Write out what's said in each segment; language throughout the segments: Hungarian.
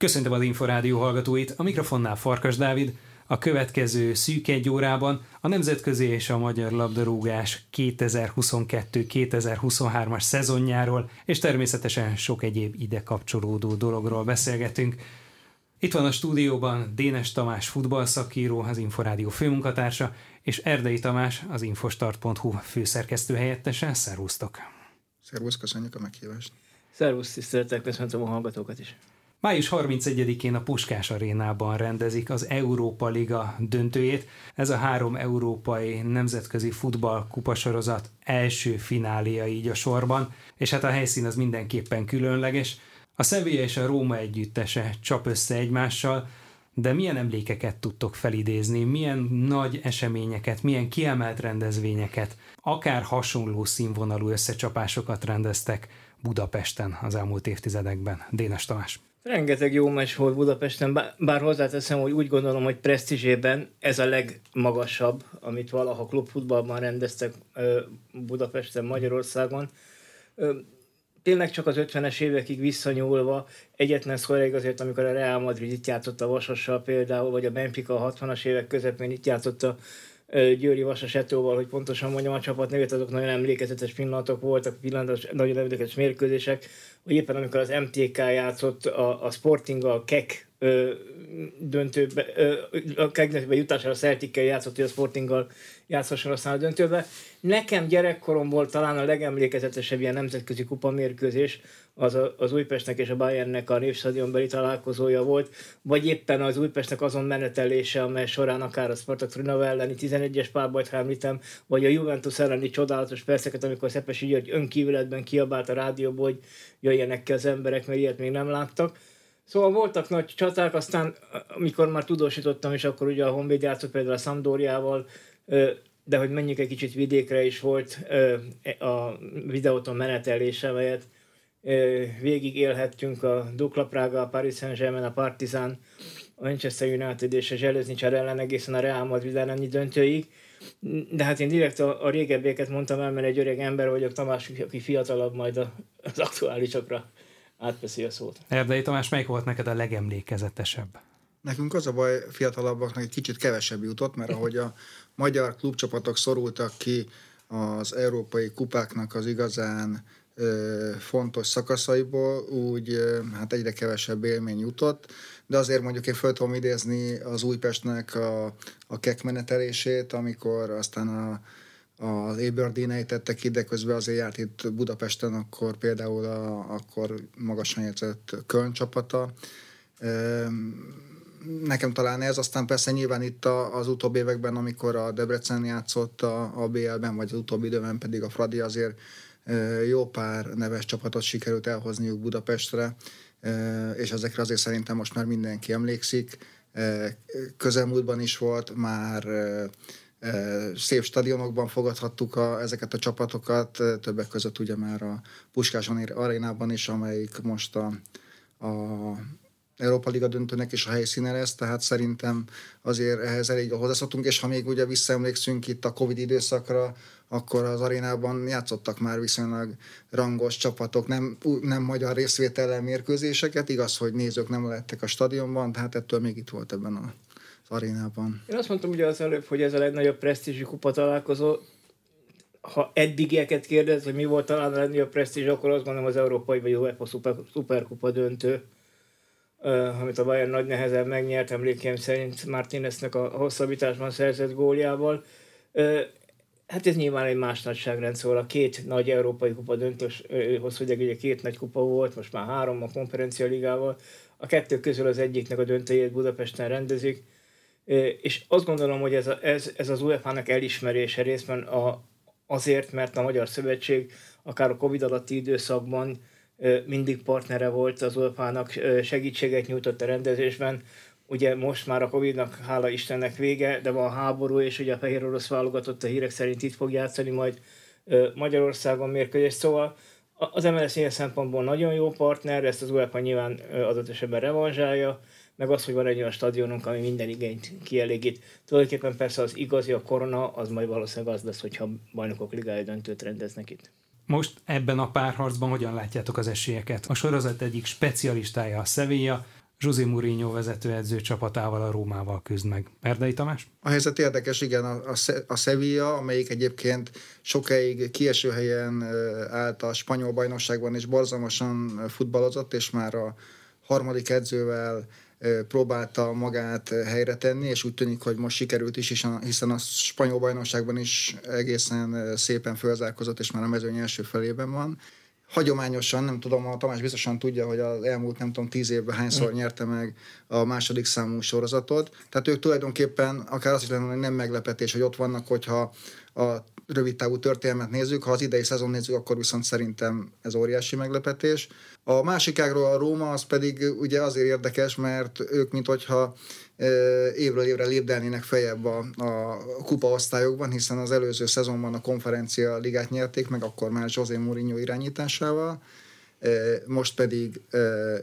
Köszöntöm az Inforádió hallgatóit, a mikrofonnál Farkas Dávid. A következő szűk egy órában a nemzetközi és a magyar labdarúgás 2022-2023-as szezonjáról, és természetesen sok egyéb ide kapcsolódó dologról beszélgetünk. Itt van a stúdióban Dénes Tamás futballszakíró, az Inforádió főmunkatársa, és Erdei Tamás, az infostart.hu főszerkesztő helyettese. Szervusztok! Szervusz, köszönjük a meghívást! Szervusz, tiszteletek, köszöntöm a hallgatókat is! Május 31-én a Puskás arénában rendezik az Európa Liga döntőjét. Ez a három európai nemzetközi futball kupasorozat első finália így a sorban, és hát a helyszín az mindenképpen különleges. A Sevilla és a Róma együttese csap össze egymással, de milyen emlékeket tudtok felidézni, milyen nagy eseményeket, milyen kiemelt rendezvényeket, akár hasonló színvonalú összecsapásokat rendeztek Budapesten az elmúlt évtizedekben. Dénes Tamás. Rengeteg jó meccs volt Budapesten, bár hozzáteszem, hogy úgy gondolom, hogy presztízsében ez a legmagasabb, amit valaha klubfutballban rendeztek Budapesten, Magyarországon. Tényleg csak az 50-es évekig visszanyúlva egyetlen szkoráig azért, amikor a Real Madrid itt játszott a Vasassal például, vagy a Benfica a 60-as évek közepén itt játszott a Győri Vasas Etóval, hogy pontosan mondjam a csapat nevét, azok nagyon emlékezetes pillanatok voltak, pillanatos, nagyon emlékezetes mérkőzések, éppen amikor az MTK játszott a, a Sporting, a KEK döntőbe, ö, a KEK jutására Celtic-kel játszott, hogy a Sportinggal játszhasson aztán a döntőbe. Nekem gyerekkoromból talán a legemlékezetesebb ilyen nemzetközi kupa mérkőzés az a, az Újpestnek és a Bayernnek a névstadionbeli találkozója volt, vagy éppen az Újpestnek azon menetelése, amely során akár a Spartak Trinava elleni 11-es párbajt említem, vagy a Juventus elleni csodálatos perceket, amikor Szepesi György önkívületben kiabált a rádióból, hogy jöjjenek ki az emberek, mert ilyet még nem láttak. Szóval voltak nagy csaták, aztán amikor már tudósítottam, és akkor ugye a Honvéd játszott például a Sampdoriával, de hogy menjünk egy kicsit vidékre is volt a videóton menetelése, amelyet végig élhettünk a Dukla Praga, a Paris Saint-Germain, a Partizan, a Manchester United és a Zseleznicsár ellen egészen a Real Madrid elleni döntőig. De hát én direkt a, a régebbieket mondtam el, mert egy öreg ember vagyok, Tamás, aki fiatalabb, majd az aktuálisokra átveszi a szót. Erdei Tamás, melyik volt neked a legemlékezetesebb? Nekünk az a baj, fiatalabbaknak egy kicsit kevesebb jutott, mert ahogy a magyar klubcsapatok szorultak ki az európai kupáknak az igazán fontos szakaszaiból, úgy hát egyre kevesebb élmény jutott, de azért mondjuk én fel tudom idézni az Újpestnek a, a kek menetelését, amikor aztán a, az Aberdeen ejtettek ide, közben azért járt itt Budapesten, akkor például a, akkor magasan jegyzett Köln csapata. Nekem talán ez, aztán persze nyilván itt a, az utóbbi években, amikor a Debrecen játszott a, a BL-ben, vagy az utóbbi időben pedig a Fradi azért jó pár neves csapatot sikerült elhozniuk Budapestre, és ezekre azért szerintem most már mindenki emlékszik. Közelmúltban is volt, már szép stadionokban fogadhattuk a, ezeket a csapatokat, többek között ugye már a Puskás arénában is, amelyik most a, a Európa Liga döntőnek is a helyszíne lesz, tehát szerintem azért ehhez elég hozzászoktunk, és ha még ugye visszaemlékszünk itt a Covid időszakra, akkor az arénában játszottak már viszonylag rangos csapatok, nem, nem magyar részvétellel mérkőzéseket, igaz, hogy nézők nem lettek a stadionban, tehát ettől még itt volt ebben a arénában. Én azt mondtam ugye az előbb, hogy ez a legnagyobb presztízsű kupa találkozó. Ha eddigieket kérdez, hogy mi volt talán a legnagyobb presztízs, akkor azt gondolom az Európai vagy UEFA szuper, Superkupa döntő, uh, amit a Bayern nagy nehezen megnyert, emlékeim szerint Martineznek a hosszabbításban szerzett góljával. Uh, Hát ez nyilván egy más nagyságrend, szóval a két nagy európai kupa döntős, hosszú ugye két nagy kupa volt, most már három a konferencia ligával. A kettő közül az egyiknek a döntőjét Budapesten rendezik, és azt gondolom, hogy ez, a, ez, ez az UEFA-nak elismerése részben a, azért, mert a Magyar Szövetség akár a Covid alatti időszakban mindig partnere volt az UEFA-nak, segítséget nyújtott a rendezésben, ugye most már a Covid-nak hála Istennek vége, de van háború, és ugye a fehér orosz válogatott a hírek szerint itt fog játszani majd Magyarországon mérkőzés, szóval az MLS ilyen szempontból nagyon jó partner, ezt az UEFA nyilván adott esetben revanzsálja, meg az, hogy van egy olyan stadionunk, ami minden igényt kielégít. Tulajdonképpen persze az igazi, a korona, az majd valószínűleg az lesz, hogyha bajnokok ligája döntőt rendeznek itt. Most ebben a párharcban hogyan látjátok az esélyeket? A sorozat egyik specialistája a Sevilla, José Mourinho vezetőedző csapatával, a Rómával küzd meg. Erdei Tamás? A helyzet érdekes, igen, a, a, a Sevilla, amelyik egyébként sokáig kieső helyen állt a spanyol bajnokságban, és borzalmasan futballozott, és már a harmadik edzővel próbálta magát helyre tenni, és úgy tűnik, hogy most sikerült is, hiszen a spanyol bajnokságban is egészen szépen fölzárkozott, és már a mezőny első felében van hagyományosan, nem tudom, a Tamás biztosan tudja, hogy az elmúlt nem tudom tíz évben hányszor mm. nyerte meg a második számú sorozatot. Tehát ők tulajdonképpen akár azt is lenne, hogy nem meglepetés, hogy ott vannak, hogyha a rövid távú történelmet nézzük, ha az idei szezon nézzük, akkor viszont szerintem ez óriási meglepetés. A másik ágról a Róma, az pedig ugye azért érdekes, mert ők, mint hogyha évről évre lépdelnének fejebb a, a kupa osztályokban, hiszen az előző szezonban a konferencia ligát nyerték meg, akkor már José Mourinho irányításával, most pedig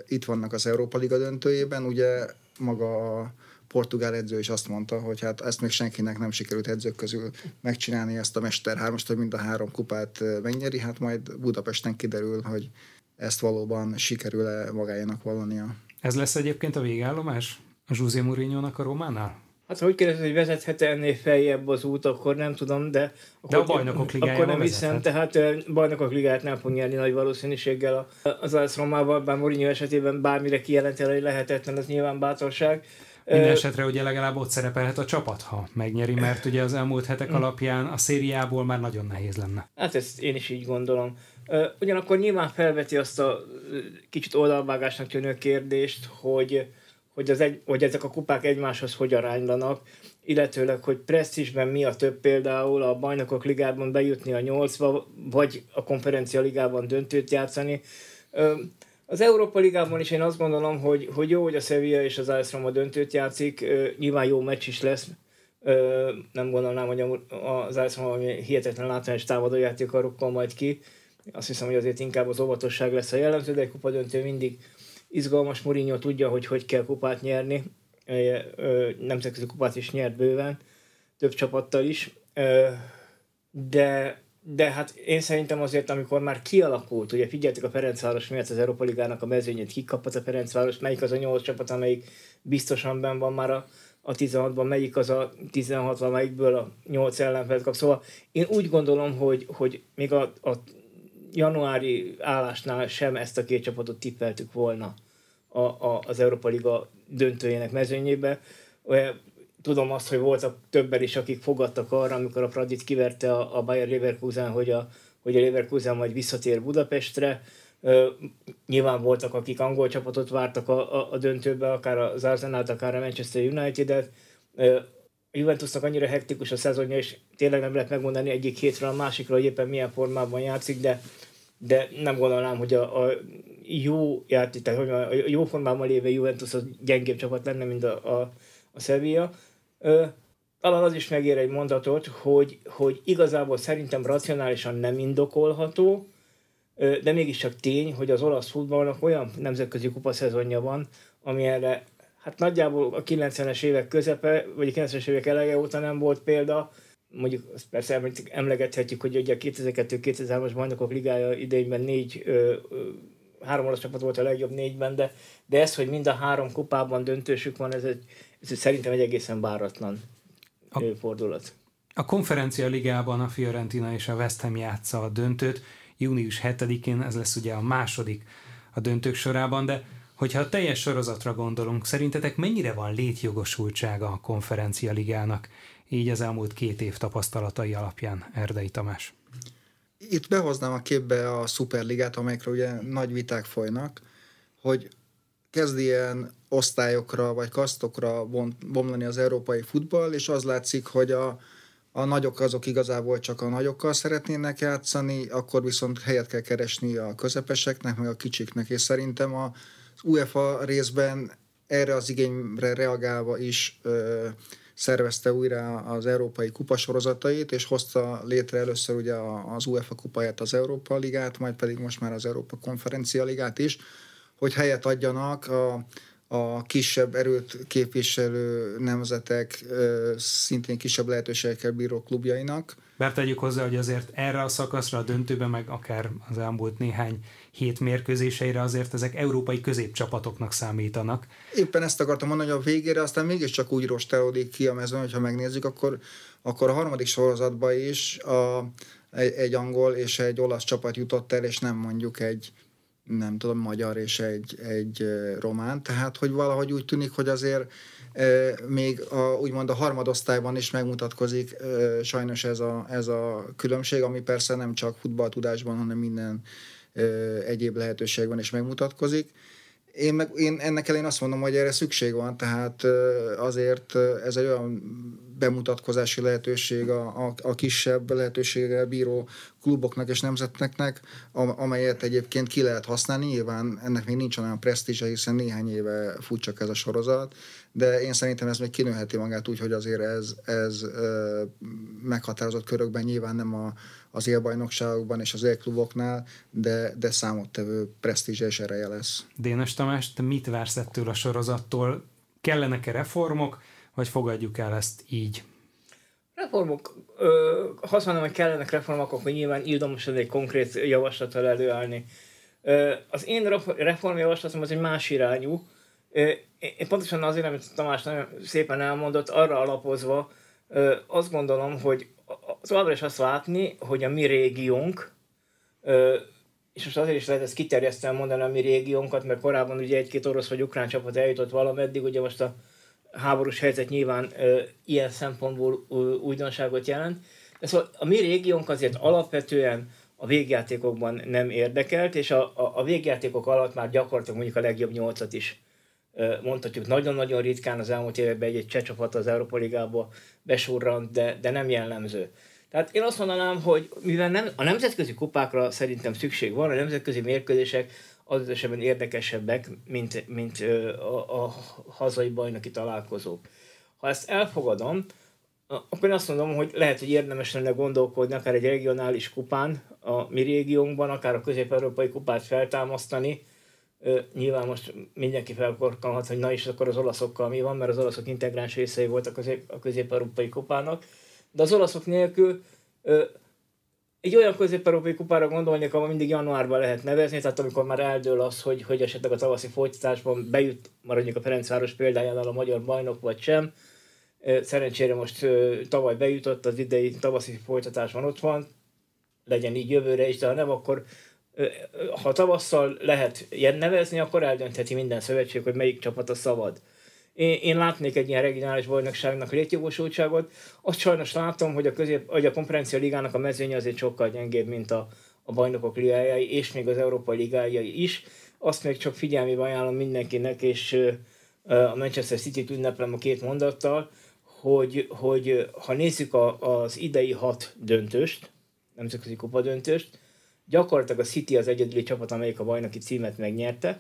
itt vannak az Európa Liga döntőjében, ugye maga a portugál edző is azt mondta, hogy hát ezt még senkinek nem sikerült edzők közül megcsinálni ezt a Mester 3 hogy mind a három kupát megnyeri, hát majd Budapesten kiderül, hogy ezt valóban sikerül-e magájának valania. Ez lesz egyébként a végállomás? A José mourinho a Románál? Hát, hogy kérdezed, hogy vezethet ennél feljebb az út, akkor nem tudom, de... Akkor, de a bajnokok ligájában Akkor nem hiszem, tehát bajnokok ligáját nem fog nyerni nagy valószínűséggel az AS Romával, bár Mourinho esetében bármire kijelenteni, hogy lehetetlen, az nyilván bátorság. Minden esetre ugye legalább ott szerepelhet a csapat, ha megnyeri, mert ugye az elmúlt hetek alapján a szériából már nagyon nehéz lenne. Hát ezt én is így gondolom. Ugyanakkor nyilván felveti azt a kicsit oldalvágásnak tűnő kérdést, hogy hogy, az egy, hogy ezek a kupák egymáshoz hogy aránylanak, illetőleg, hogy presztízsben mi a több például a bajnokok ligában bejutni a nyolcba, vagy a konferencia ligában döntőt játszani. Az Európa Ligában is én azt gondolom, hogy, hogy jó, hogy a Sevilla és az AS Roma döntőt játszik, nyilván jó meccs is lesz, nem gondolnám, hogy az AS Roma hihetetlen látványos támadójáték rukkol majd ki, azt hiszem, hogy azért inkább az óvatosság lesz a jellemző, de egy kupa döntő mindig izgalmas, Mourinho tudja, hogy hogy kell kupát nyerni, nemzetközi kupát is nyert bőven, több csapattal is, de, de hát én szerintem azért, amikor már kialakult, ugye figyeltek a Ferencváros miatt az Európa Ligának a mezőnyét, ki kapott a Ferencváros, melyik az a nyolc csapat, amelyik biztosan benn van már a, a 16-ban, melyik az a 16-ban, melyikből a 8 ellenfelt kap. Szóval én úgy gondolom, hogy, hogy még a, a januári állásnál sem ezt a két csapatot tippeltük volna a, a, az Európa Liga döntőjének mezőnyébe. Tudom azt, hogy voltak többen is, akik fogadtak arra, amikor a Pradit kiverte a, a Bayer Leverkusen, hogy a, hogy a Leverkusen majd visszatér Budapestre. Uh, nyilván voltak, akik angol csapatot vártak a, a, a döntőbe, akár az arsenal akár a Manchester United-et. Uh, a Juventusnak annyira hektikus a szezonja, és tényleg nem lehet megmondani egyik hétről a másikra, hogy éppen milyen formában játszik, de, de nem gondolnám, hogy a, a jó játék, tehát a jó formában lévő Juventus az gyengébb csapat lenne, mint a, a, a Sevilla. Talán az is megér egy mondatot, hogy, hogy igazából szerintem racionálisan nem indokolható, de mégiscsak tény, hogy az olasz futballnak olyan nemzetközi kupaszezonja van, ami erre hát nagyjából a 90-es évek közepe, vagy a 90-es évek elege óta nem volt példa, mondjuk azt persze emlegethetjük, hogy ugye a 2002-2003-as bajnokok ligája idejében négy ö, ö, három olasz csapat volt a legjobb négyben, de, de ez, hogy mind a három kupában döntősük van, ez, egy, ez szerintem egy egészen báratlan a, fordulat. A konferencia ligában a Fiorentina és a West Ham játsza a döntőt, június 7-én, ez lesz ugye a második a döntők sorában, de hogyha a teljes sorozatra gondolunk, szerintetek mennyire van létjogosultsága a konferencia ligának, így az elmúlt két év tapasztalatai alapján, Erdei Tamás? itt behoznám a képbe a Superligát, amelyekről ugye nagy viták folynak, hogy kezd ilyen osztályokra vagy kasztokra bomlani az európai futball, és az látszik, hogy a, a nagyok azok igazából csak a nagyokkal szeretnének játszani, akkor viszont helyet kell keresni a közepeseknek, meg a kicsiknek, és szerintem az UEFA részben erre az igényre reagálva is ö, szervezte újra az európai kupasorozatait, és hozta létre először ugye az UEFA kupáját, az Európa Ligát, majd pedig most már az Európa Konferencia Ligát is, hogy helyet adjanak a, a kisebb erőt képviselő nemzetek szintén kisebb lehetőségekkel bíró klubjainak. Bár tegyük hozzá, hogy azért erre a szakaszra a döntőben, meg akár az elmúlt néhány hét mérkőzéseire azért ezek európai középcsapatoknak számítanak. Éppen ezt akartam mondani, hogy a végére aztán mégiscsak úgy rostálódik ki a mezőn, hogyha megnézzük, akkor, akkor a harmadik sorozatban is a, egy, egy angol és egy olasz csapat jutott el, és nem mondjuk egy nem tudom, magyar és egy, egy román, tehát hogy valahogy úgy tűnik, hogy azért még a, úgymond a harmadosztályban is megmutatkozik sajnos ez a, ez a különbség, ami persze nem csak futballtudásban, hanem minden egyéb lehetőségben is megmutatkozik. Én, meg, én ennek elén azt mondom, hogy erre szükség van, tehát azért ez egy olyan bemutatkozási lehetőség a, a, a kisebb lehetőséggel bíró kluboknak és nemzeteknek, amelyet egyébként ki lehet használni. Nyilván ennek még nincs olyan presztízse, hiszen néhány éve fut csak ez a sorozat, de én szerintem ez még kinőheti magát úgy, hogy azért ez, ez meghatározott körökben nyilván nem a, az élbajnokságokban és az élkluboknál, de, de számottevő presztízse és ereje lesz. Dénes Tamás, te mit vársz ettől a sorozattól? Kellenek-e reformok, vagy fogadjuk el ezt így? Reformok, ö, ha azt mondom, hogy kellenek reformok, akkor nyilván ildomos egy konkrét javaslattal előállni. Ö, az én reformjavaslatom az egy más irányú. Ö, én pontosan azért, amit Tamás nagyon szépen elmondott, arra alapozva ö, azt gondolom, hogy továbbra is azt látni, hogy a mi régiónk, és most azért is lehet ezt kiterjesztően mondani a mi régiónkat, mert korábban ugye egy-két orosz vagy ukrán csapat eljutott valameddig, ugye most a háborús helyzet nyilván ilyen szempontból újdonságot jelent. De szóval a mi régiónk azért alapvetően a végjátékokban nem érdekelt, és a, a, a végjátékok alatt már gyakorlatilag mondjuk a legjobb nyolcat is mondhatjuk nagyon-nagyon ritkán az elmúlt években egy-egy az Európa Ligába besurrant, de, de nem jellemző. Tehát én azt mondanám, hogy mivel nem, a nemzetközi kupákra szerintem szükség van, a nemzetközi mérkőzések az esetben érdekesebbek, mint, mint a, a hazai bajnoki találkozók. Ha ezt elfogadom, akkor én azt mondom, hogy lehet, hogy érdemes lenne gondolkodni akár egy regionális kupán a mi régiónkban, akár a közép-európai kupát feltámasztani, nyilván most mindenki felkorkalhat, hogy na is akkor az olaszokkal mi van, mert az olaszok integráns részei voltak a közép-európai kupának, de az olaszok nélkül egy olyan közép-európai kupára gondolnék, ahol mindig januárban lehet nevezni, tehát amikor már eldől az, hogy, hogy esetleg a tavaszi folytatásban bejut, maradjunk a Ferencváros példájánál a magyar bajnok vagy sem. Szerencsére most tavaly bejutott, az idei tavaszi folytatásban ott van, legyen így jövőre is, de ha nem, akkor ha tavasszal lehet ilyen nevezni, akkor eldöntheti minden szövetség, hogy melyik csapat a szabad. Én, én látnék egy ilyen regionális bajnokságnak létjogosultságot. Azt sajnos látom, hogy a, közép, hogy a konferencia ligának a mezőnye azért sokkal gyengébb, mint a, a bajnokok ligájai, és még az Európai ligájai is. Azt még csak figyelmébe ajánlom mindenkinek, és a Manchester City-t ünneplem a két mondattal, hogy, hogy ha nézzük a, az idei hat döntőst, nemzetközi kupa döntőst, gyakorlatilag a City az egyedüli csapat, amelyik a bajnoki címet megnyerte.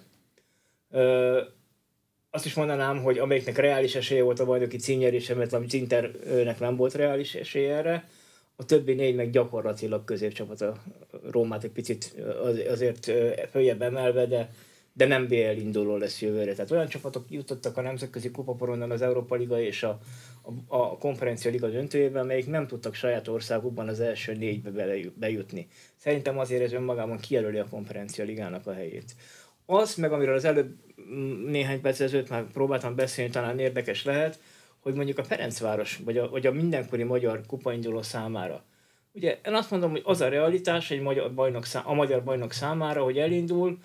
Azt is mondanám, hogy amelyiknek reális esélye volt a bajnoki címnyerése, mert a Internek nem volt reális esélye erre, a többi négy meg gyakorlatilag középcsapat a Rómát egy picit azért följebb emelve, de, de nem BL induló lesz jövőre. Tehát olyan csapatok jutottak a nemzetközi kupaporondon az Európa Liga és a, a, a konferencia liga döntőjében, amelyik nem tudtak saját országukban az első négybe bejutni. Szerintem azért ez önmagában kijelöli a konferencia ligának a helyét. Az, meg amiről az előbb mm, néhány perc ezelőtt már próbáltam beszélni, talán érdekes lehet, hogy mondjuk a Ferencváros, vagy a, vagy a mindenkori magyar kupainduló számára. Ugye én azt mondom, hogy az a realitás egy magyar bajnok szá- a magyar bajnok számára, hogy elindul,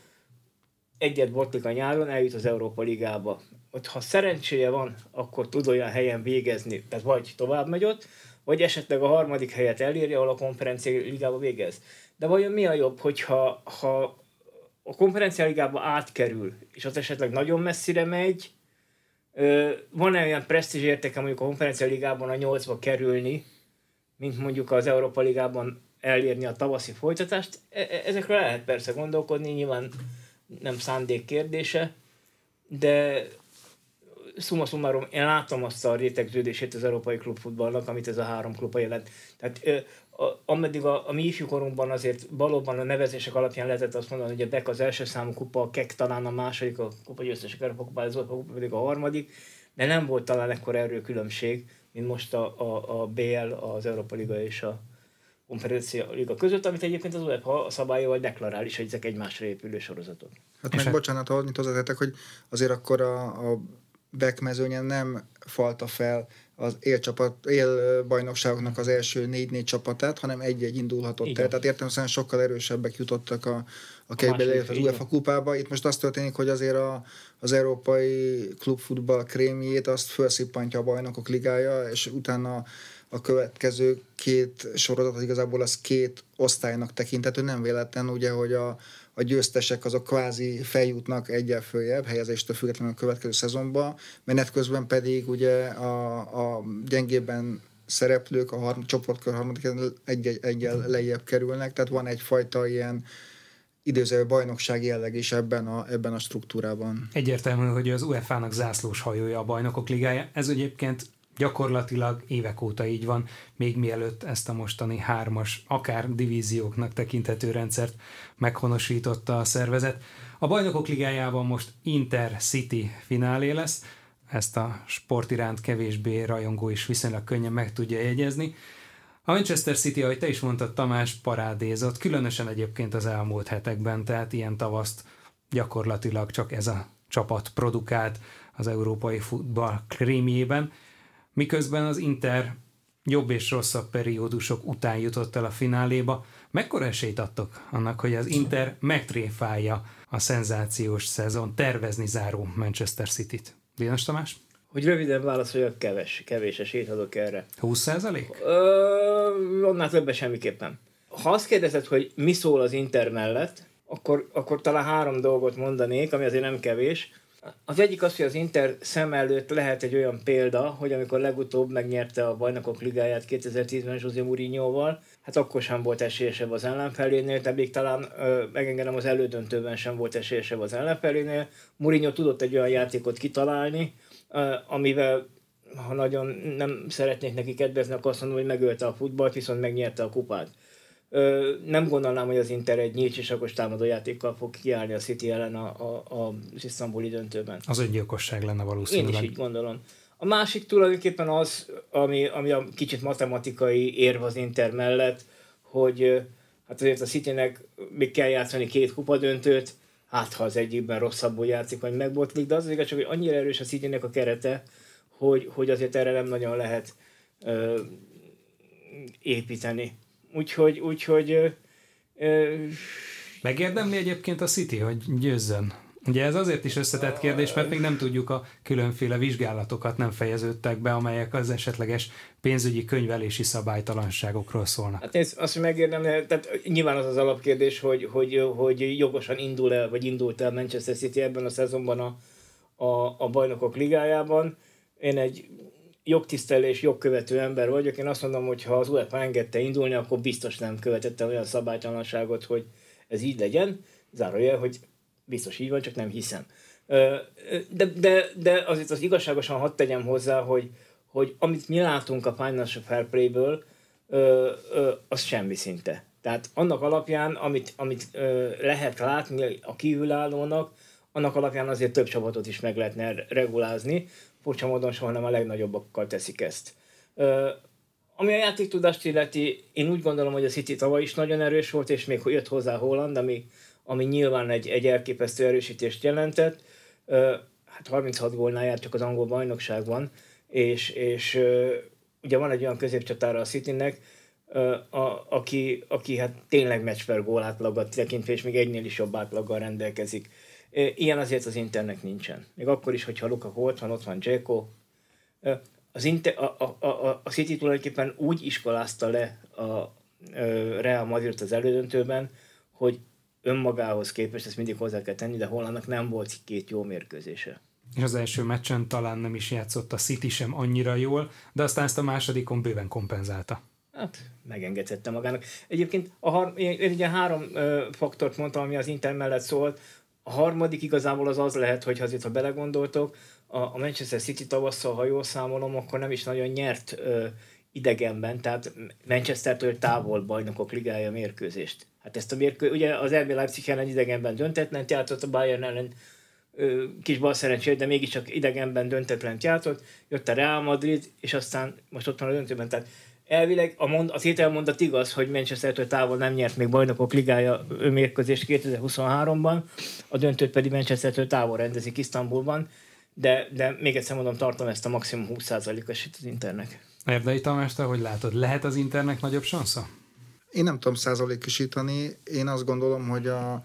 egyet botlik a nyáron, eljut az Európa Ligába. Hogy ha szerencséje van, akkor tud olyan helyen végezni, tehát vagy tovább megy ott, vagy esetleg a harmadik helyet elérje, ahol a konferencia ligába végez. De vajon mi a jobb, hogyha ha a konferencia ligába átkerül, és az esetleg nagyon messzire megy, van-e olyan presztízs értéke mondjuk a konferencia ligában a nyolcba kerülni, mint mondjuk az Európa ligában elérni a tavaszi folytatást? E-, e ezekről lehet persze gondolkodni, nyilván nem szándék kérdése, de szuma szumárom, én látom azt a rétegződését az európai klubfutballnak, amit ez a három klub jelent. Tehát ameddig a, a mi ifjúkorunkban azért valóban a nevezések alapján lehetett azt mondani, hogy a BEK az első számú kupa, a KEK talán a második, a kupa győztesek Európa kupa, az kupa pedig a harmadik, de nem volt talán ekkor erről különbség, mint most a, a, a BL, az Európa Liga és a, konferencia liga között, amit egyébként az UEFA szabályával deklarál is, hogy ezek egymásra épülő sorozatok. Hát meg bocsánat, ahogy hozzátettek, hogy azért akkor a, a back mezőnyen nem falta fel az élcsapat, élbajnokságoknak az első négy-négy csapatát, hanem egy-egy indulhatott Igen. el. Tehát értelemszerűen sokkal erősebbek jutottak a, a kejbe, az UEFA kupába. Itt most az történik, hogy azért a, az európai klubfutball krémjét azt felszippantja a bajnokok ligája, és utána a következő két sorozat, igazából az két osztálynak tekintető, nem véletlen ugye, hogy a, a győztesek azok kvázi feljutnak egyel följebb, helyezéstől függetlenül a következő szezonban, menet közben pedig ugye a, a gyengében szereplők a harm, csoportkör harmadik egy egyel lejjebb kerülnek, tehát van egyfajta ilyen időző bajnokság jelleg is ebben a, ebben a struktúrában. Egyértelmű, hogy az UEFA-nak zászlós hajója a bajnokok ligája. Ez egyébként gyakorlatilag évek óta így van, még mielőtt ezt a mostani hármas, akár divízióknak tekinthető rendszert meghonosította a szervezet. A bajnokok ligájában most Inter-City finálé lesz, ezt a sport iránt kevésbé rajongó is viszonylag könnyen meg tudja jegyezni. A Manchester City, ahogy te is mondtad, Tamás parádézott, különösen egyébként az elmúlt hetekben, tehát ilyen tavaszt gyakorlatilag csak ez a csapat produkált az európai futball krémjében miközben az Inter jobb és rosszabb periódusok után jutott el a fináléba. Mekkora esélyt adtok annak, hogy az Inter megtréfálja a szenzációs szezon tervezni záró Manchester City-t? Dénes Tamás? Hogy röviden válaszoljak, kevés, kevés esélyt adok erre. 20 százalék? Annál többet semmiképpen. Ha azt kérdezed, hogy mi szól az Inter mellett, akkor, akkor talán három dolgot mondanék, ami azért nem kevés. Az egyik az, hogy az Inter szem előtt lehet egy olyan példa, hogy amikor legutóbb megnyerte a bajnokok ligáját 2010-ben José Mourinho-val, hát akkor sem volt esélyesebb az ellenfelénél, de még talán ö, megengedem az elődöntőben sem volt esélyesebb az ellenfelénél. Mourinho tudott egy olyan játékot kitalálni, ö, amivel ha nagyon nem szeretnék neki kedvezni, akkor azt mondom, hogy megölte a futballt, viszont megnyerte a kupát. Nem gondolnám, hogy az Inter egy nyílcsisakos támadójátékkal fog kiállni a City ellen a, a, a, isztambuli döntőben. Az öngyilkosság lenne valószínűleg. Én is így gondolom. A másik tulajdonképpen az, ami, ami a kicsit matematikai érv az Inter mellett, hogy hát azért a Citynek még kell játszani két kupadöntőt, hát ha az egyikben rosszabbul játszik, vagy megbotlik, de az igaz, csak hogy annyira erős a Citynek a kerete, hogy, hogy azért erre nem nagyon lehet ö, építeni. Úgyhogy, úgyhogy ö, Megérdemli egyébként a City, hogy győzzön? Ugye ez azért is összetett kérdés, mert még nem tudjuk a különféle vizsgálatokat nem fejeződtek be, amelyek az esetleges pénzügyi könyvelési szabálytalanságokról szólnak. Hát ez azt, hogy megérdemli, tehát nyilván az az alapkérdés, hogy, hogy, hogy jogosan indul el, vagy indult el Manchester City ebben a szezonban a, a, a bajnokok ligájában. Én egy jogtisztelés, jogkövető ember vagyok. Én azt mondom, hogy ha az UEFA engedte indulni, akkor biztos nem követette olyan szabálytalanságot, hogy ez így legyen. Zárójel, hogy biztos így van, csak nem hiszem. De, de, de azért az igazságosan hadd tegyem hozzá, hogy, hogy amit mi látunk a Financial Fair Play-ből, az semmi szinte. Tehát annak alapján, amit, amit lehet látni a kívülállónak, annak alapján azért több csapatot is meg lehetne regulázni. Furcsa módon soha nem a legnagyobbakkal teszik ezt. Ami a játéktudást illeti, én úgy gondolom, hogy a City tavaly is nagyon erős volt, és még jött hozzá Holland, ami, ami nyilván egy, egy elképesztő erősítést jelentett. Hát 36 gólnál járt csak az angol bajnokságban, és, és ugye van egy olyan középcsatára a Citynek, a, aki, aki hát tényleg meccs per gól átlagot tekintve, és még egynél is jobb átlaggal rendelkezik. Ilyen azért az Internek nincsen. Még akkor is, hogyha Lukaku ott van, ott van Dzeko. Az Inter, a, a, a, a City tulajdonképpen úgy iskolázta le a Real Madrid az elődöntőben, hogy önmagához képest, ezt mindig hozzá kell tenni, de Hollandnak nem volt két jó mérkőzése. És az első meccsen talán nem is játszott a City sem annyira jól, de aztán ezt a másodikon bőven kompenzálta. Hát, megengedhette magának. Egyébként a har- én ugye három ö, faktort mondtam, ami az Inter mellett szólt. A harmadik igazából az az lehet, hogy azért, ha belegondoltok, a, a Manchester City tavasszal, ha jól számolom, akkor nem is nagyon nyert ö, idegenben, tehát Manchestertől távol bajnokok ligája mérkőzést. Hát ezt a mérkő, ugye az RB Leipzig ellen idegenben döntetlen játszott, a Bayern ellen ö, kis bal szerencsét, de mégiscsak idegenben döntetlen játszott, jött a Real Madrid, és aztán most ott van a döntőben, tehát elvileg a mond, az ételmondat igaz, hogy Manchester távol nem nyert még bajnokok ligája mérkőzést 2023-ban, a döntőt pedig Manchester távol rendezik Isztambulban, de, de még egyszer mondom, tartom ezt a maximum 20%-os itt az Internek. Erdei Tamás, te hogy látod, lehet az Internek nagyobb sansza? Én nem tudom százalékosítani. Én azt gondolom, hogy a,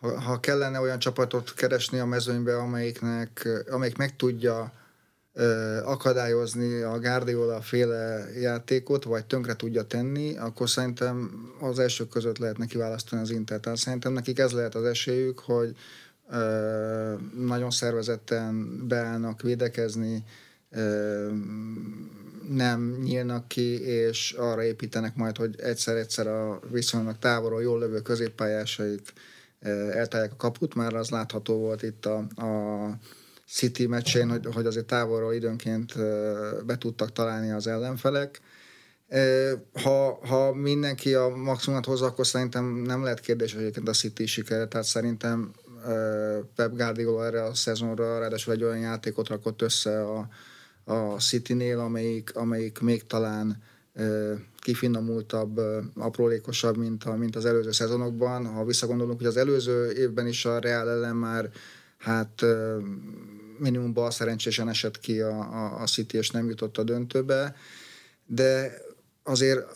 ha, ha kellene olyan csapatot keresni a mezőnybe, amelyiknek, amelyik meg tudja akadályozni a Guardiola féle játékot, vagy tönkre tudja tenni, akkor szerintem az elsők között lehet neki választani az Inter. Tehát szerintem nekik ez lehet az esélyük, hogy nagyon szervezetten beállnak védekezni, nem nyílnak ki, és arra építenek majd, hogy egyszer-egyszer a viszonylag távolról jól lövő középpályásaik eltálják a kaput, már az látható volt itt a, a City meccsén, hogy, hogy azért távolról időnként be tudtak találni az ellenfelek. Ha, ha mindenki a maximumot hozza, akkor szerintem nem lehet kérdés, hogy egyébként a City sikere, tehát szerintem Pep Guardiola erre a szezonra ráadásul egy olyan játékot rakott össze a, a City-nél, amelyik, amelyik még talán kifinomultabb, aprólékosabb, mint, a, mint az előző szezonokban. Ha visszagondolunk, hogy az előző évben is a Real ellen már hát minimum bal szerencsésen esett ki a, a, a City, és nem jutott a döntőbe, de azért,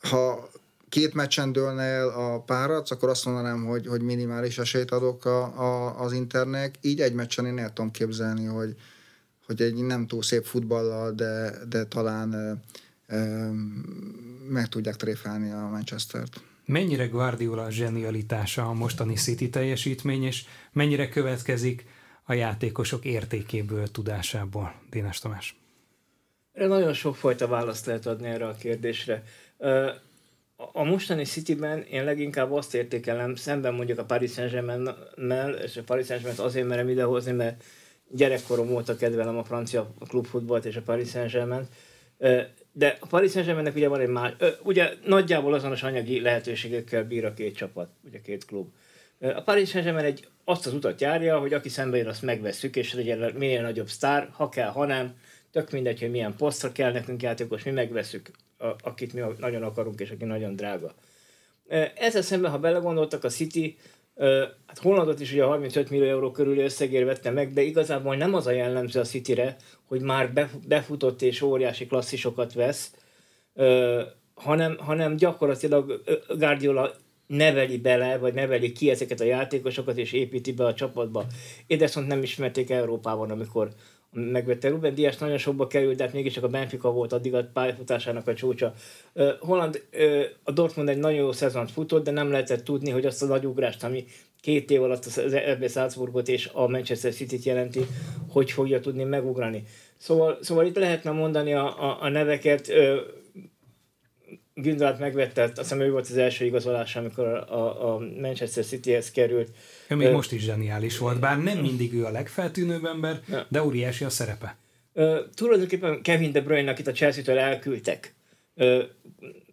ha két meccsen dőlne el a párat, akkor azt mondanám, hogy, hogy minimális esélyt adok a, a, az Internek. Így egy meccsen én el tudom képzelni, hogy, hogy egy nem túl szép futballal, de, de talán ö, ö, meg tudják tréfálni a Manchester-t. Mennyire Guardiola zsenialitása a mostani City teljesítmény, és mennyire következik a játékosok értékéből, tudásából? Dénes Tamás. Nagyon sokfajta választ lehet adni erre a kérdésre. A mostani Cityben én leginkább azt értékelem, szemben mondjuk a Paris Saint-Germain-mel, és a Paris Saint-Germain azért merem idehozni, mert gyerekkorom óta kedvelem a francia klubfutballt és a Paris Saint-Germain, de a Paris Saint-Germainnek ugye van egy más, ugye nagyjából azonos anyagi lehetőségekkel bír a két csapat, ugye két klub. A Paris Saint-Germain egy, azt az utat járja, hogy aki szembe jön, azt megveszük, és legyen minél nagyobb sztár, ha kell, ha nem, tök mindegy, hogy milyen posztra kell nekünk játékos, mi megveszük, akit mi nagyon akarunk, és aki nagyon drága. Ezzel szemben, ha belegondoltak, a City hát Hollandot is ugye 35 millió euró körüli összegér vette meg, de igazából nem az a jellemző a Cityre, hogy már befutott és óriási klasszisokat vesz, hanem, hanem gyakorlatilag Guardiola neveli bele, vagy neveli ki ezeket a játékosokat, és építi be a csapatba. Edersont nem ismerték Európában, amikor megvette Ruben Dias, nagyon sokba került, de hát mégiscsak a Benfica volt addig a pályafutásának a csúcsa. Holland, a Dortmund egy nagyon jó szezont futott, de nem lehetett tudni, hogy azt a nagy ugrást, ami két év alatt az RB Salzburgot és a Manchester City-t jelenti, hogy fogja tudni megugrani. Szóval, szóval itt lehetne mondani a, a, a neveket, Gündolat megvette, azt hiszem ő volt az első igazolás, amikor a, a Manchester City-hez került. Ő még uh, most is zseniális volt, bár nem mindig ő a legfeltűnőbb ember, uh, de óriási a szerepe. Uh, tulajdonképpen Kevin De Bruyne, akit a Chelsea-től elküldtek, uh,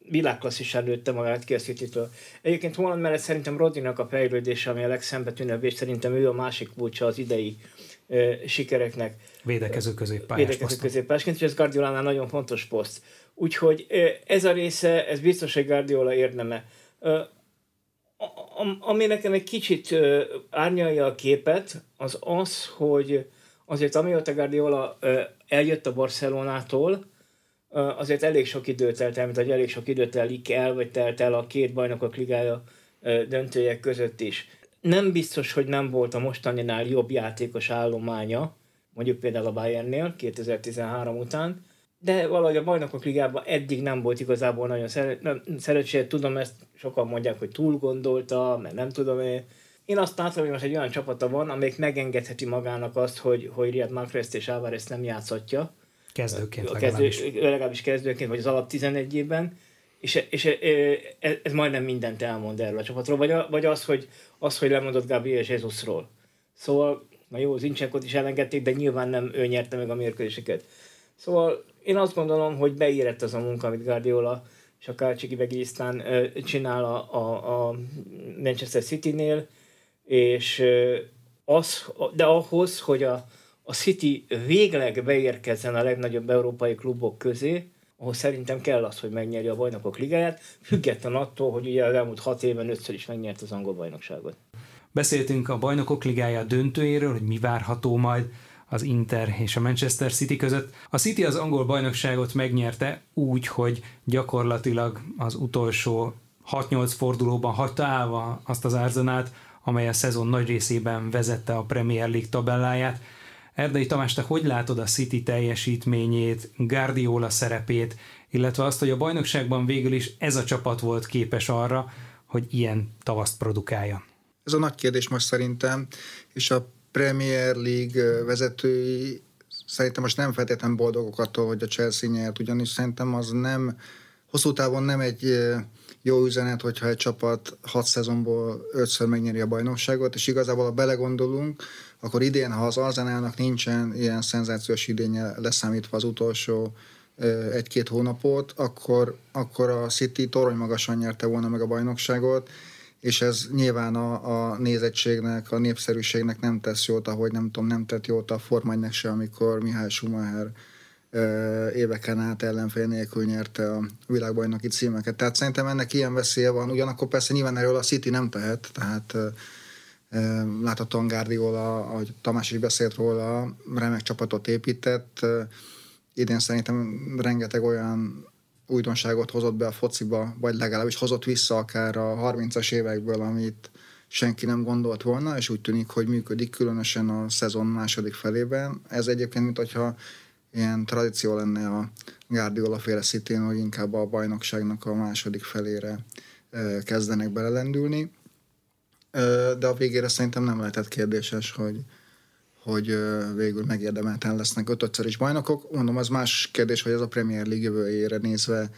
világklasszisán lőtte magát ki a City-től. Egyébként Holland mellett szerintem Rodrinak a fejlődése, ami a legszembetűnőbb, és szerintem ő a másik kulcsa az idei sikereknek. Védekező középpályás Védekező középpályásként, és ez Guardiolánál nagyon fontos poszt. Úgyhogy ez a része, ez biztos, hogy Guardiola érdeme. Ami nekem egy kicsit árnyalja a képet, az az, hogy azért amióta Guardiola eljött a Barcelonától, azért elég sok időt telt el, mint hogy elég sok időt telik el, vagy telt el a két bajnokok ligája döntőjek között is. Nem biztos, hogy nem volt a mostaninál jobb játékos állománya, mondjuk például a Bayernnél 2013 után, de valahogy a bajnokok ligában eddig nem volt igazából nagyon szerencsé. Tudom, ezt sokan mondják, hogy túl gondolta, mert nem tudom én. Én azt látom, hogy most egy olyan csapata van, amelyik megengedheti magának azt, hogy, hogy Riyad Mahrez és Álvarez nem játszhatja. Kezdőként a kezdő, legalábbis. legalábbis kezdőként, vagy az alap 11-ében. És, és ez, ez majdnem mindent elmond erről a csapatról. Vagy, vagy az, hogy, az, hogy lemondott Gabriel Jesusról. Szóval, na jó, Zincsenkot is elengedték, de nyilván nem ő nyerte meg a mérkőzéseket. Szóval én azt gondolom, hogy beírett az a munka, amit Guardiola és a Kárcsiki Begisztán csinál a, a, a Manchester City-nél, és az, de ahhoz, hogy a, a City végleg beérkezzen a legnagyobb európai klubok közé, ahol szerintem kell az, hogy megnyerje a bajnokok ligáját, független attól, hogy ugye az elmúlt hat évben ötször is megnyert az angol bajnokságot. Beszéltünk a bajnokok ligája döntőjéről, hogy mi várható majd az Inter és a Manchester City között. A City az angol bajnokságot megnyerte úgy, hogy gyakorlatilag az utolsó 6-8 fordulóban hagyta állva azt az Arzenát, amely a szezon nagy részében vezette a Premier League tabelláját. Erdei Tamás, te hogy látod a City teljesítményét, Guardiola szerepét, illetve azt, hogy a bajnokságban végül is ez a csapat volt képes arra, hogy ilyen tavaszt produkálja? Ez a nagy kérdés most szerintem, és a Premier League vezetői szerintem most nem feltétlenül boldogok attól, hogy a Chelsea nyert, ugyanis szerintem az nem, hosszú távon nem egy jó üzenet, hogyha egy csapat hat szezonból ötször megnyeri a bajnokságot, és igazából, ha belegondolunk, akkor idén, ha az Arzenálnak nincsen ilyen szenzációs idénye leszámítva az utolsó egy-két hónapot, akkor, akkor a City torony magasan nyerte volna meg a bajnokságot, és ez nyilván a, a nézettségnek, a népszerűségnek nem tesz jót, ahogy nem tudom, nem tett jót a formánynak se, amikor Mihály Schumacher éveken át ellenfél nélkül nyerte a világbajnoki címeket. Tehát szerintem ennek ilyen veszélye van, ugyanakkor persze nyilván erről a City nem tehet, tehát láthatóan Guardiola, ahogy Tamás is beszélt róla, remek csapatot épített, idén szerintem rengeteg olyan újdonságot hozott be a fociba, vagy legalábbis hozott vissza akár a 30-as évekből, amit senki nem gondolt volna, és úgy tűnik, hogy működik, különösen a szezon második felében. Ez egyébként, mint hogyha ilyen tradíció lenne a Guardiola féle szitén, hogy inkább a bajnokságnak a második felére kezdenek belelendülni. De a végére szerintem nem lehetett kérdéses, hogy, hogy végül megérdemelten lesznek ötötször is bajnokok. Mondom, az más kérdés, hogy ez a Premier League jövőjére nézve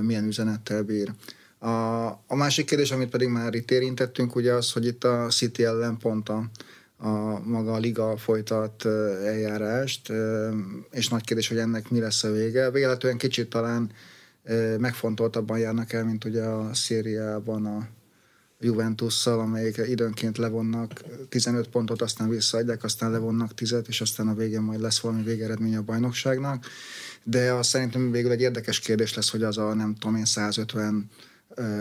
milyen üzenettel bír. A, a másik kérdés, amit pedig már itt érintettünk, ugye az, hogy itt a City ellen pont a, a maga a liga folytat eljárást, és nagy kérdés, hogy ennek mi lesz a vége. Véletlenül kicsit talán megfontoltabban járnak el, mint ugye a szériában a Juventusszal, amelyik időnként levonnak 15 pontot, aztán visszaadják, aztán levonnak 10 és aztán a végén majd lesz valami végeredmény a bajnokságnak. De az szerintem végül egy érdekes kérdés lesz, hogy az a nem tudom én 150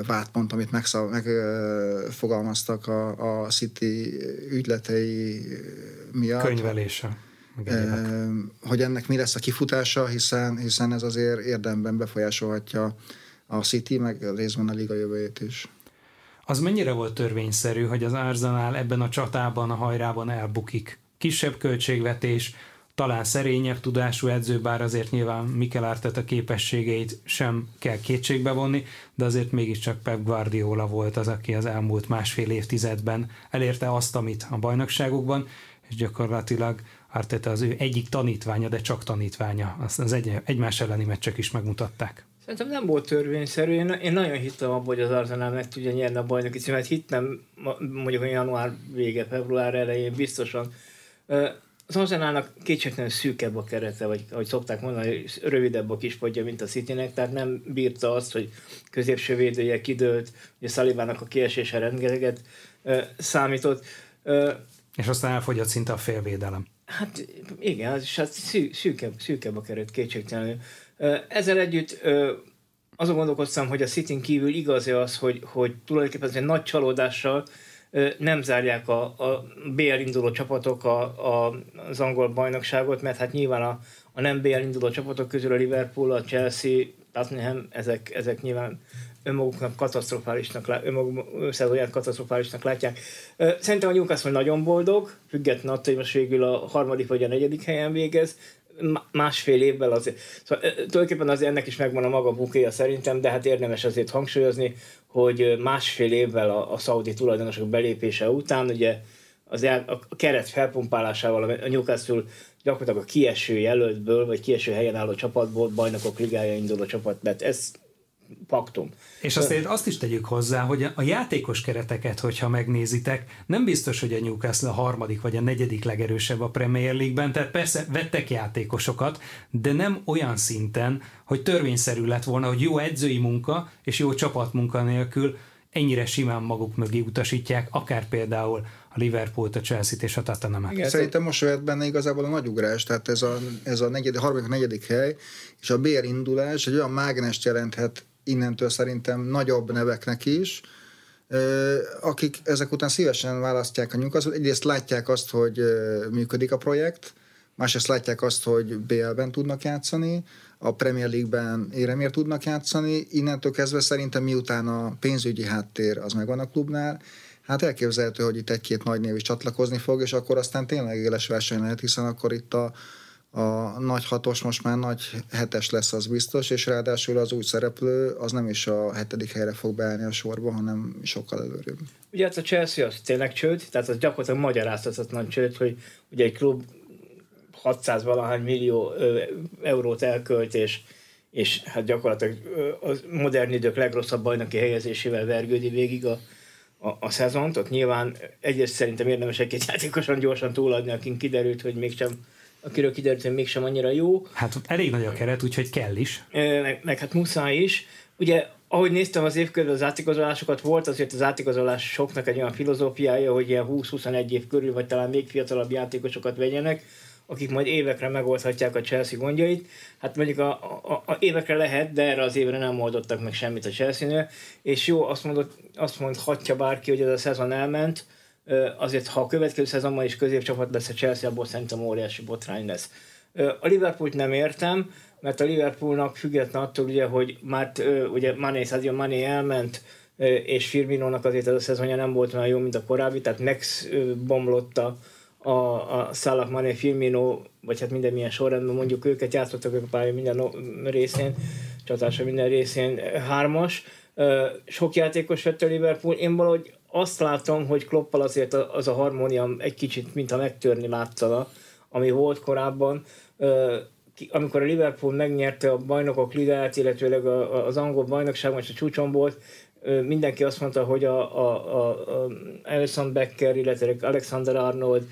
vádpont, amit megfogalmaztak a, a City ügyletei miatt. Könyvelése. Hogy ennek mi lesz a kifutása, hiszen, hiszen ez azért érdemben befolyásolhatja a City, meg részben a liga jövőjét is. Az mennyire volt törvényszerű, hogy az Arsenal ebben a csatában, a hajrában elbukik? Kisebb költségvetés, talán szerényebb tudású edző, bár azért nyilván Mikel Arteta képességeit sem kell kétségbe vonni, de azért mégiscsak Pep Guardiola volt az, aki az elmúlt másfél évtizedben elérte azt, amit a bajnokságokban, és gyakorlatilag Arteta az ő egyik tanítványa, de csak tanítványa. Azt az egy, egymás elleni meccsek is megmutatták. Szerintem nem volt törvényszerű. Én, én nagyon hittem abban, hogy az Arsenal meg tudja nyerni a bajnoki címet. Hittem mondjuk a január vége, február elején biztosan. Az Arsenalnak kétségtelenül szűkebb a kerete, vagy ahogy szokták mondani, rövidebb a kispadja, mint a Citynek, tehát nem bírta azt, hogy középső védője kidőlt, ugye Szalivának a kiesése rengeteget számított. És aztán elfogyott szinte a félvédelem. Hát igen, és hát szű, szűkebb, szűkebb a keret kétségtelenül. Ezzel együtt azon gondolkoztam, hogy a City kívül igaz az, hogy, hogy tulajdonképpen egy nagy csalódással nem zárják a, a BL induló csapatok a, a, az angol bajnokságot, mert hát nyilván a, a nem BL induló csapatok közül a Liverpool, a Chelsea, Tottenham, ezek, ezek nyilván önmaguknak katasztrofálisnak, önmaguk szezonját katasztrofálisnak látják. Szerintem a Newcastle nagyon boldog, független attól, hogy most végül a harmadik vagy a negyedik helyen végez, másfél évvel azért. Szóval tulajdonképpen azért ennek is megvan a maga bukéja szerintem, de hát érdemes azért hangsúlyozni, hogy másfél évvel a, a szaudi tulajdonosok belépése után ugye az el, a keret felpumpálásával a Newcastle gyakorlatilag a kieső jelöltből, vagy kieső helyen álló csapatból bajnokok ligája induló csapat lett. Ez paktum. És azért azt is tegyük hozzá, hogy a játékos kereteket, hogyha megnézitek, nem biztos, hogy a Newcastle a harmadik vagy a negyedik legerősebb a Premier League-ben, tehát persze vettek játékosokat, de nem olyan szinten, hogy törvényszerű lett volna, hogy jó edzői munka és jó csapatmunka nélkül ennyire simán maguk mögé utasítják, akár például a Liverpool-t, a Chelsea-t és a tottenham Igen, Szerintem most jöhet benne igazából a nagy ugrás, tehát ez a, ez a negyedik, harmadik, negyedik hely, és a BR indulás egy olyan mágnest jelenthet innentől szerintem nagyobb neveknek is, akik ezek után szívesen választják a nyugat. Egyrészt látják azt, hogy működik a projekt, másrészt látják azt, hogy BL-ben tudnak játszani, a Premier League-ben éremért tudnak játszani, innentől kezdve szerintem miután a pénzügyi háttér az megvan a klubnál, hát elképzelhető, hogy itt egy-két nagy név is csatlakozni fog, és akkor aztán tényleg éles verseny lehet, hiszen akkor itt a, a nagy hatos most már nagy hetes lesz, az biztos, és ráadásul az új szereplő az nem is a hetedik helyre fog beállni a sorba, hanem sokkal előrébb. Ugye hát a Chelsea az tényleg csőd, tehát az gyakorlatilag magyarázhatatlan csőd, hogy ugye egy klub 600 valahány millió eurót elkölt, és, és hát gyakorlatilag a modern idők legrosszabb bajnoki helyezésével vergődi végig a, a, a szezont. Ott nyilván egyrészt szerintem érdemes egy-két játékosan gyorsan túladni, akin kiderült, hogy mégsem akiről kiderült, hogy mégsem annyira jó. Hát elég nagy a keret, úgyhogy kell is. Meg, meg hát muszáj is. Ugye, ahogy néztem az évkörül az átigazolásokat, volt azért az átigazolásoknak egy olyan filozófiája, hogy ilyen 20-21 év körül, vagy talán még fiatalabb játékosokat vegyenek, akik majd évekre megoldhatják a Chelsea gondjait. Hát mondjuk a, a, a évekre lehet, de erre az évre nem oldottak meg semmit a Chelsea-nél, és jó, azt, mondott, azt mondhatja bárki, hogy ez a szezon elment, azért ha a következő szezonban is középcsapat lesz a Chelsea, abból szerintem óriási botrány lesz. A Liverpoolt nem értem, mert a Liverpoolnak független attól, ugye, hogy már ugye Mané, Sadio Mané elment, és Firminónak azért ez a szezonja nem volt olyan jó, mint a korábbi, tehát megbomlott a, a, a Salah, Mané, Firmino, vagy hát minden milyen sorrendben mondjuk őket játszottak ők a pálya minden részén, csatása minden részén hármas. Sok játékos vett a Liverpool, én valahogy azt látom, hogy Kloppal azért az a harmónia egy kicsit, mintha megtörni látszana, ami volt korábban. Amikor a Liverpool megnyerte a bajnokok ligáját, illetőleg az angol bajnokságban és a csúcson volt, mindenki azt mondta, hogy a, a, a, a Alison Becker, illetve Alexander Arnold,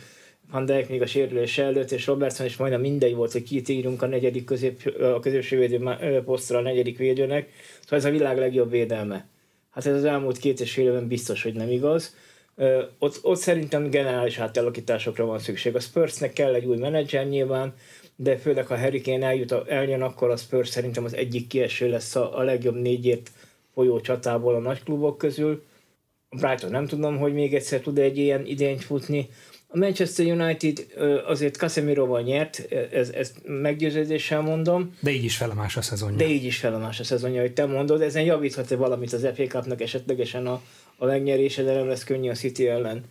Van Dijk még a sérülés előtt, és Robertson is majdnem mindegy volt, hogy kit írunk a negyedik közép, a középső posztra a negyedik védőnek. Szóval ez a világ legjobb védelme. Hát ez az elmúlt két és fél évben biztos, hogy nem igaz. Ö, ott, ott szerintem generális átalakításokra van szükség. A Spursnek kell egy új menedzser nyilván, de főleg ha Harry Kane eljut, eljön, akkor a Spurs szerintem az egyik kieső lesz a, a legjobb négyért folyó csatából a nagy klubok közül. A Brighton nem tudom, hogy még egyszer tud egy ilyen idényt futni. A Manchester United azért Casemiroval nyert, ez, ezt meggyőződéssel mondom. De így is felemás a szezonja. De így is felemás a szezonja, hogy te mondod. Ezen javíthat -e valamit az FA Cup-nak esetlegesen a, a megnyerése, de nem lesz könnyű a City ellen.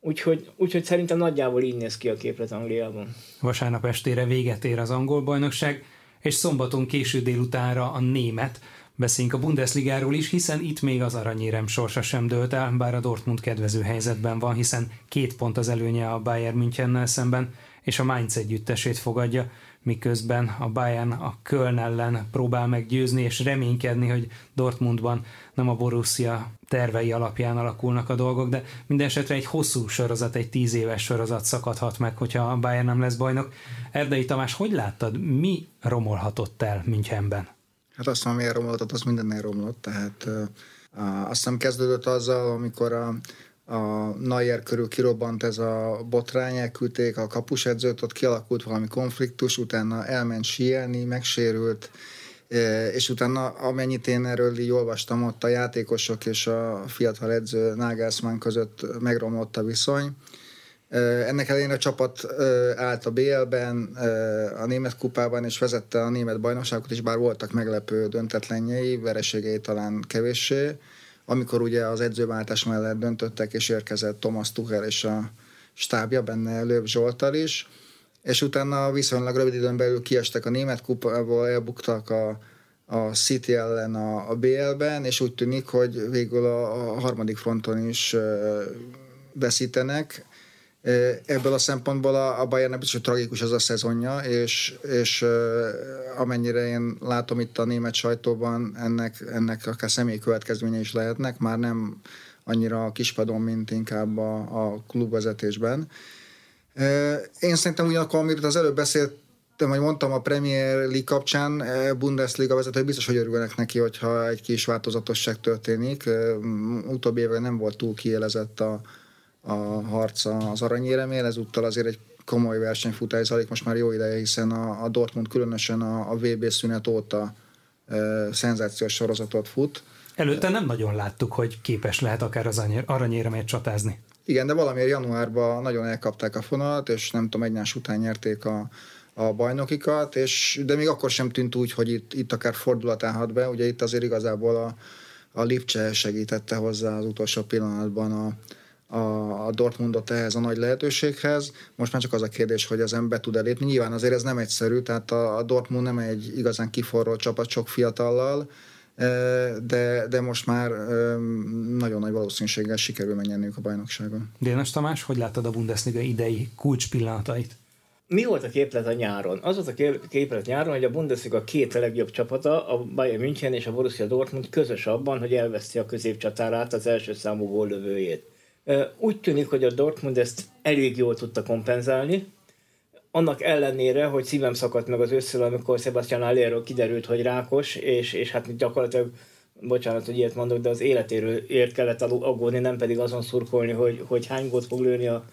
Úgyhogy, úgyhogy szerintem nagyjából így néz ki a képlet Angliában. Vasárnap estére véget ér az angol bajnokság, és szombaton késő délutánra a német, Beszéljünk a Bundesligáról is, hiszen itt még az aranyérem sorsa sem dőlt el, bár a Dortmund kedvező helyzetben van, hiszen két pont az előnye a Bayern Münchennel szemben, és a Mainz együttesét fogadja, miközben a Bayern a Köln ellen próbál meggyőzni és reménykedni, hogy Dortmundban nem a Borussia tervei alapján alakulnak a dolgok, de minden esetre egy hosszú sorozat, egy tíz éves sorozat szakadhat meg, hogyha a Bayern nem lesz bajnok. Erdei Tamás, hogy láttad, mi romolhatott el Münchenben? Hát azt mondom, miért romlott, az minden romlott, tehát azt hiszem kezdődött azzal, amikor a, a Nayer körül kirobbant ez a botrány, elküldték a kapusedzőt, ott kialakult valami konfliktus, utána elment síelni, megsérült, és utána amennyit én erről így olvastam, ott a játékosok és a fiatal edző Nagelsmann között megromlott a viszony, ennek ellenére a csapat állt a BL-ben, a német kupában, és vezette a német bajnokságot is, bár voltak meglepő döntetlenjei, vereségei talán kevéssé. Amikor ugye az edzőváltás mellett döntöttek, és érkezett Thomas Tuchel és a stábja, benne Löv Zsoltal is, és utána viszonylag rövid időn belül kiestek a német kupából, elbuktak a, a City ellen a, a BL-ben, és úgy tűnik, hogy végül a, a harmadik fronton is veszítenek Ebből a szempontból a, a Bayern biztos, tragikus az a szezonja, és, és amennyire én látom itt a német sajtóban, ennek, ennek akár személyi következménye is lehetnek, már nem annyira a kispadon, mint inkább a, a klubvezetésben. Én szerintem ugyanakkor, amiről az előbb beszélt, de majd mondtam a Premier League kapcsán, Bundesliga vezetők biztos, hogy örülnek neki, hogyha egy kis változatosság történik. Utóbbi évben nem volt túl kielezett a, a harca az aranyéremél, ezúttal azért egy komoly versenyfutás zajlik most már jó ideje, hiszen a, a Dortmund különösen a, a VB szünet óta e, szenzációs sorozatot fut. Előtte nem nagyon láttuk, hogy képes lehet akár az aranyéremért csatázni. Igen, de valamiért januárban nagyon elkapták a fonalat, és nem tudom, egymás után nyerték a, a bajnokikat, és, de még akkor sem tűnt úgy, hogy itt, itt akár fordulat állhat be. Ugye itt azért igazából a, a Lipcse segítette hozzá az utolsó pillanatban a, a, a Dortmundot ehhez a nagy lehetőséghez. Most már csak az a kérdés, hogy az ember tud elépni. Nyilván azért ez nem egyszerű, tehát a, a Dortmund nem egy igazán kiforró csapat sok fiatallal, e, de, de most már e, nagyon nagy valószínűséggel sikerül megnyerniük a bajnokságon. Dénes Tamás, hogy láttad a Bundesliga idei kulcs pillanatait? Mi volt a képlet a nyáron? Az volt a képlet nyáron, hogy a Bundesliga két legjobb csapata, a Bayern München és a Borussia Dortmund közös abban, hogy elveszti a középcsatárát, az első számú góllövőjét úgy tűnik, hogy a Dortmund ezt elég jól tudta kompenzálni, annak ellenére, hogy szívem szakadt meg az ősszel, amikor Sebastian Alléről kiderült, hogy rákos, és, és hát gyakorlatilag, bocsánat, hogy ilyet mondok, de az életéről ért kellett aggódni, nem pedig azon szurkolni, hogy, hogy hány gót fog lőni a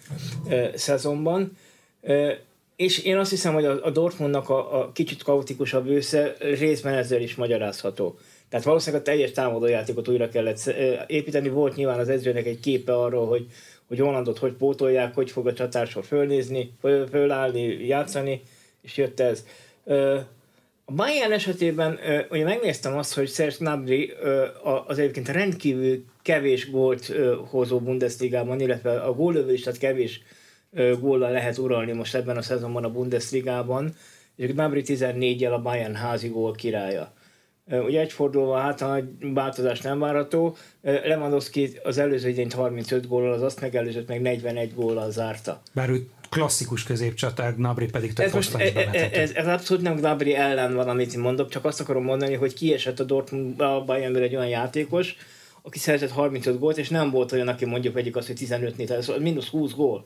e, szezonban. E, és én azt hiszem, hogy a, a Dortmundnak a, a kicsit kaotikusabb ősze részben ezzel is magyarázható. Tehát valószínűleg a teljes támadójátékot újra kellett építeni. Volt nyilván az edzőnek egy képe arról, hogy, hogy Hollandot hogy pótolják, hogy fog a csatársor fölnézni, föl, fölállni, játszani, és jött ez. A Bayern esetében ugye megnéztem azt, hogy Serge Gnabry az egyébként rendkívül kevés gólt hozó Bundesligában, illetve a góllövő is, tehát kevés góllal lehet uralni most ebben a szezonban a Bundesligában, és Gnabry 14-jel a Bayern házi gól királya. Ugye egyfordulva hát a változás nem várható. Lewandowski az előző idényt 35 góllal, az azt megelőzött meg 41 góllal zárta. Bár ő klasszikus középcsatár, Gnabry pedig több ez, most, ez, e- ez, ez, abszolút nem Gnabry ellen van, amit én mondok, csak azt akarom mondani, hogy kiesett a Dortmund a Bayernből egy olyan játékos, aki szerzett 35 gólt, és nem volt olyan, aki mondjuk vegyük azt, hogy 15 nél, ez mínusz 20 gól.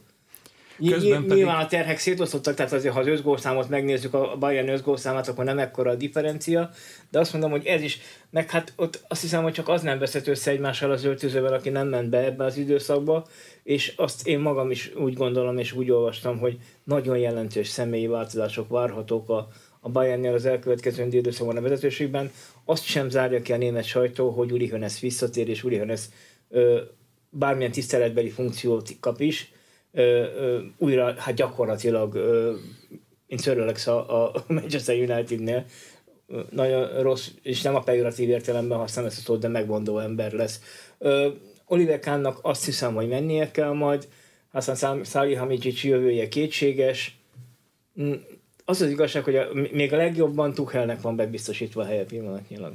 Közben pedig... Nyilván a terhek szétosztottak, tehát azért, ha az összgólszámot megnézzük, a Bayern összgólszámát, akkor nem ekkora a differencia, de azt mondom, hogy ez is, meg hát ott azt hiszem, hogy csak az nem veszett össze egymással az öltözővel, aki nem ment be ebbe az időszakba, és azt én magam is úgy gondolom, és úgy olvastam, hogy nagyon jelentős személyi változások várhatók a, a Bayernnél az elkövetkező időszakban a vezetőségben. Azt sem zárja ki a német sajtó, hogy Uli Hönes visszatér, és Uli Hönes ö, bármilyen tiszteletbeli funkciót kap is, újra hát gyakorlatilag én szörülök a, a Manchester Unitednél, nagyon rossz, és nem a pejoratív értelemben használom ezt a szót, de megmondó ember lesz. Ö, Oliver Kahnnak azt hiszem, hogy mennie kell majd, aztán Salihamidzic jövője kétséges. Mm, az az igazság, hogy a, még a legjobban Tuchelnek van bebiztosítva a helye pillanatnyilag.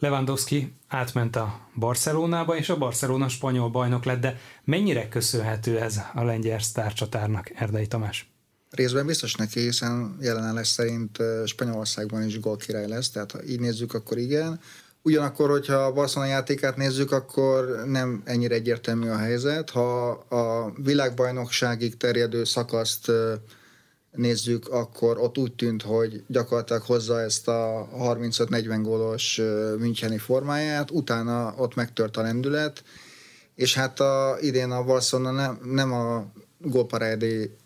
Lewandowski átment a Barcelonába, és a Barcelona spanyol bajnok lett, de mennyire köszönhető ez a lengyel sztárcsatárnak, Erdei Tamás? Részben biztos neki, hiszen jelenállás szerint Spanyolországban is gólkirály lesz, tehát ha így nézzük, akkor igen. Ugyanakkor, hogyha a Barcelona játékát nézzük, akkor nem ennyire egyértelmű a helyzet. Ha a világbajnokságig terjedő szakaszt nézzük, akkor ott úgy tűnt, hogy gyakorlatilag hozza ezt a 35-40 gólos Müncheni formáját, utána ott megtört a lendület, és hát a, idén a Barcelona nem, nem a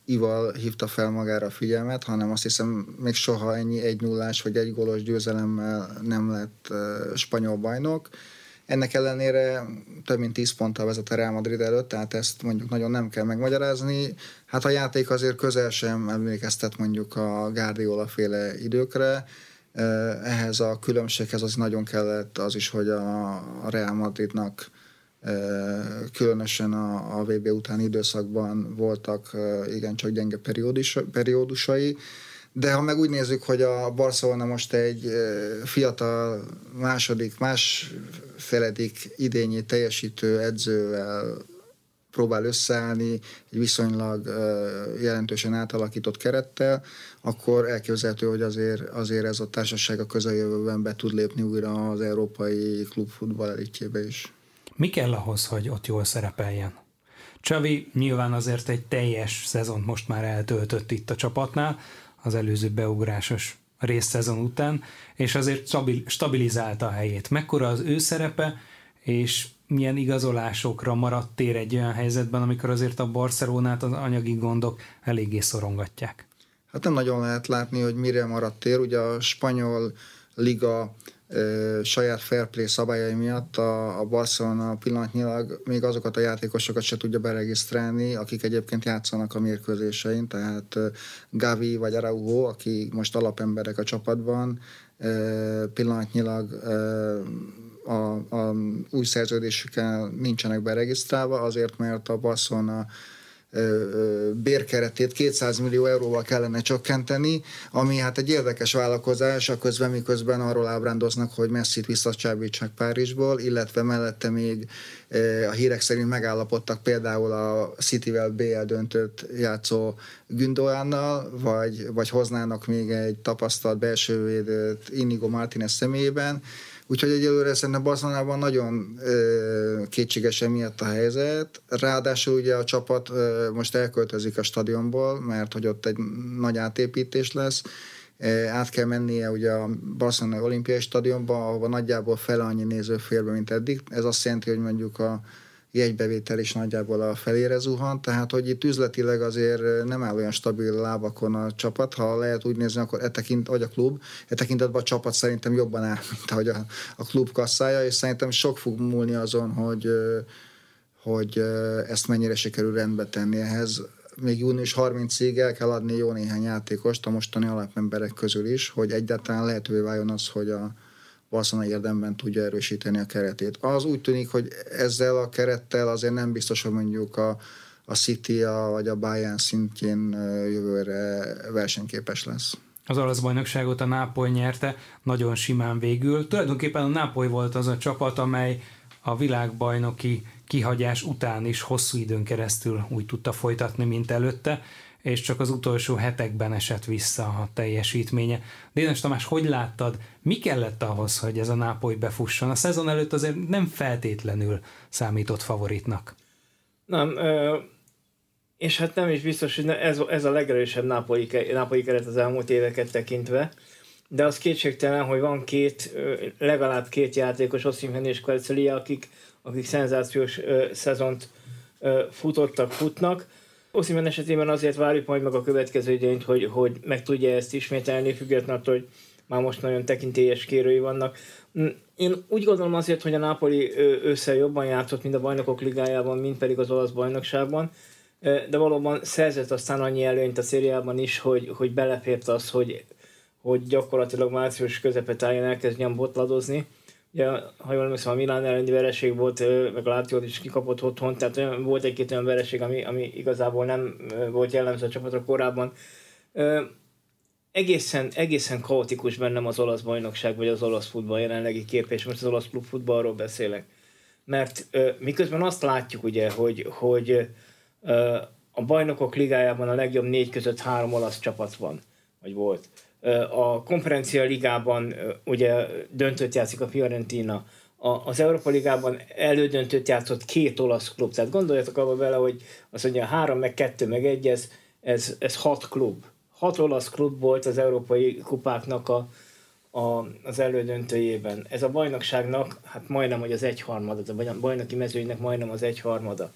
ival hívta fel magára a figyelmet, hanem azt hiszem még soha ennyi egy nullás vagy egy gólos győzelemmel nem lett spanyol bajnok. Ennek ellenére több mint 10 ponttal vezet a Real Madrid előtt, tehát ezt mondjuk nagyon nem kell megmagyarázni. Hát a játék azért közel sem emlékeztet mondjuk a Guardiola féle időkre, ehhez a különbséghez az nagyon kellett az is, hogy a Real Madridnak különösen a, a VB utáni időszakban voltak igencsak gyenge periódus, periódusai, de ha meg úgy nézzük, hogy a Barcelona most egy fiatal második, más feledik idényi teljesítő edzővel próbál összeállni egy viszonylag jelentősen átalakított kerettel, akkor elképzelhető, hogy azért, azért ez a társaság a közeljövőben be tud lépni újra az európai klubfutball elitjébe is. Mi kell ahhoz, hogy ott jól szerepeljen? Csavi nyilván azért egy teljes szezont most már eltöltött itt a csapatnál, az előző beugrásos részszezon után, és azért stabilizálta a helyét. Mekkora az ő szerepe, és milyen igazolásokra maradt tér egy olyan helyzetben, amikor azért a Barcelonát az anyagi gondok eléggé szorongatják? Hát nem nagyon lehet látni, hogy mire maradt tér. Ugye a spanyol liga saját fair play szabályai miatt a, a Barcelona pillanatnyilag még azokat a játékosokat se tudja beregisztrálni, akik egyébként játszanak a mérkőzésein, tehát Gavi vagy Araujo, aki most alapemberek a csapatban, pillanatnyilag a, a új szerződésükkel nincsenek beregisztrálva, azért mert a Barcelona bérkeretét 200 millió euróval kellene csökkenteni, ami hát egy érdekes vállalkozás, a közben miközben arról ábrándoznak, hogy Messi-t visszacsábítsák Párizsból, illetve mellette még a hírek szerint megállapodtak például a Cityvel BL döntőt játszó Gündoánnal, vagy, vagy hoznának még egy tapasztalt belsővédőt Inigo Martinez személyében, Úgyhogy egyelőre szerintem Barcelonában nagyon ö, kétséges emiatt a helyzet. Ráadásul ugye a csapat most elköltözik a stadionból, mert hogy ott egy nagy átépítés lesz. Át kell mennie ugye a Barcelona olimpiai stadionba, ahova nagyjából fele annyi néző fér mint eddig. Ez azt jelenti, hogy mondjuk a jegybevétel is nagyjából a felére zuhan, tehát hogy itt üzletileg azért nem áll olyan stabil lábakon a csapat, ha lehet úgy nézni, akkor e tekint, vagy a klub, e tekintetben a csapat szerintem jobban áll, mint ahogy a, a klub kasszája, és szerintem sok fog múlni azon, hogy, hogy ezt mennyire sikerül rendbe tenni ehhez. Még június 30-ig el kell adni jó néhány játékost a mostani alapemberek közül is, hogy egyáltalán lehetővé váljon az, hogy a, Barcelona érdemben tudja erősíteni a keretét. Az úgy tűnik, hogy ezzel a kerettel azért nem biztos, hogy mondjuk a, a City a, vagy a Bayern szintjén jövőre versenyképes lesz. Az olasz bajnokságot a Nápoly nyerte, nagyon simán végül. Tulajdonképpen a Nápoly volt az a csapat, amely a világbajnoki kihagyás után is hosszú időn keresztül úgy tudta folytatni, mint előtte, és csak az utolsó hetekben esett vissza a teljesítménye. Dénes Tamás, hogy láttad, mi kellett ahhoz, hogy ez a Nápoly befusson? A szezon előtt azért nem feltétlenül számított favoritnak. Nem, és hát nem is biztos, hogy ez, ez a legerősebb nápolyi, nápolyi keret az elmúlt éveket tekintve, de az kétségtelen, hogy van két, legalább két játékos, Oszimhen és Kvarcelia, akik, akik szenzációs szezont futottak, futnak, Oszimen esetében azért várjuk majd meg a következő idényt, hogy, hogy meg tudja ezt ismételni, függetlenül attól, hogy már most nagyon tekintélyes kérői vannak. Mm, én úgy gondolom azért, hogy a Napoli össze jobban játszott, mint a bajnokok ligájában, mint pedig az olasz bajnokságban, de valóban szerzett aztán annyi előnyt a szériában is, hogy, hogy belefért az, hogy, hogy gyakorlatilag március közepet álljon elkezdjen botladozni Ugye, ha jól emlékszem, a Milán elleni vereség volt, meg a Lációt is kikapott otthon, tehát olyan, volt egy-két olyan vereség, ami, ami igazából nem volt jellemző a csapatra korábban. Egészen, egészen kaotikus bennem az olasz bajnokság, vagy az olasz futball jelenlegi kép, és most az olasz klub futballról beszélek. Mert miközben azt látjuk, ugye, hogy, hogy a bajnokok ligájában a legjobb négy között három olasz csapat van, vagy volt a konferencia ligában ugye döntőt játszik a Fiorentina, a, az Európa Ligában elődöntőt játszott két olasz klub. Tehát gondoljatok abba vele, hogy azt mondja, három, meg kettő, meg egy, ez, ez, ez hat klub. Hat olasz klub volt az európai kupáknak a, a, az elődöntőjében. Ez a bajnokságnak, hát majdnem, hogy az egyharmada, a bajnoki mezőinek majdnem az egyharmada.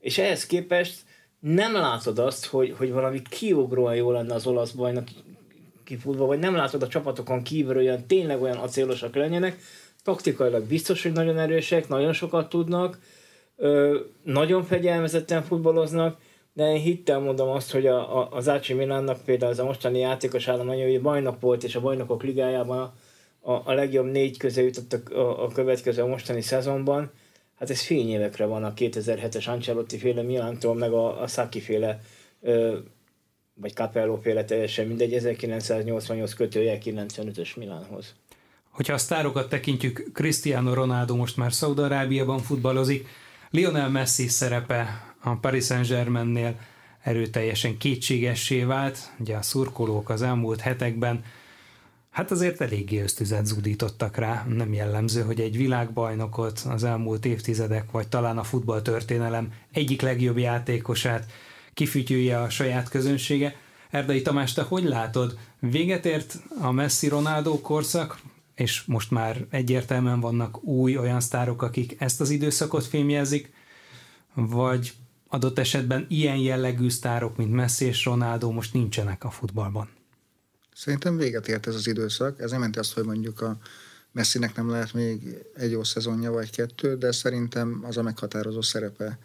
És ehhez képest nem látod azt, hogy, hogy valami kiugróan jó lenne az olasz bajnok kifutva, vagy nem látod a csapatokon kívül olyan tényleg olyan acélosak lennének, taktikailag biztos, hogy nagyon erősek, nagyon sokat tudnak, ö, nagyon fegyelmezetten futballoznak, de én hittel mondom azt, hogy a, a, az Ácsi Milánnak például az a mostani játékos állomány, hogy bajnok volt, és a bajnokok ligájában a, a, a legjobb négy közé jutott a, a, a következő a mostani szezonban, hát ez fényévekre van a 2007-es Ancelotti féle Milántól, meg a, a Saki féle vagy Capello féle teljesen mindegy, 1988 kötője 95-ös Milánhoz. Hogyha a sztárokat tekintjük, Cristiano Ronaldo most már Szaudarábiában futballozik, Lionel Messi szerepe a Paris Saint-Germainnél erőteljesen kétségessé vált, ugye a szurkolók az elmúlt hetekben. Hát azért eléggé ösztüzet zúdítottak rá, nem jellemző, hogy egy világbajnokot az elmúlt évtizedek, vagy talán a futballtörténelem egyik legjobb játékosát kifütyülje a saját közönsége. Erdei Tamás, te hogy látod? Véget ért a Messi-Ronaldo korszak, és most már egyértelműen vannak új olyan sztárok, akik ezt az időszakot fémjelzik, vagy adott esetben ilyen jellegű sztárok, mint Messi és Ronaldo most nincsenek a futballban? Szerintem véget ért ez az időszak. Ez nem jelenti azt, hogy mondjuk a Messinek nem lehet még egy jó szezonja vagy kettő, de szerintem az a meghatározó szerepe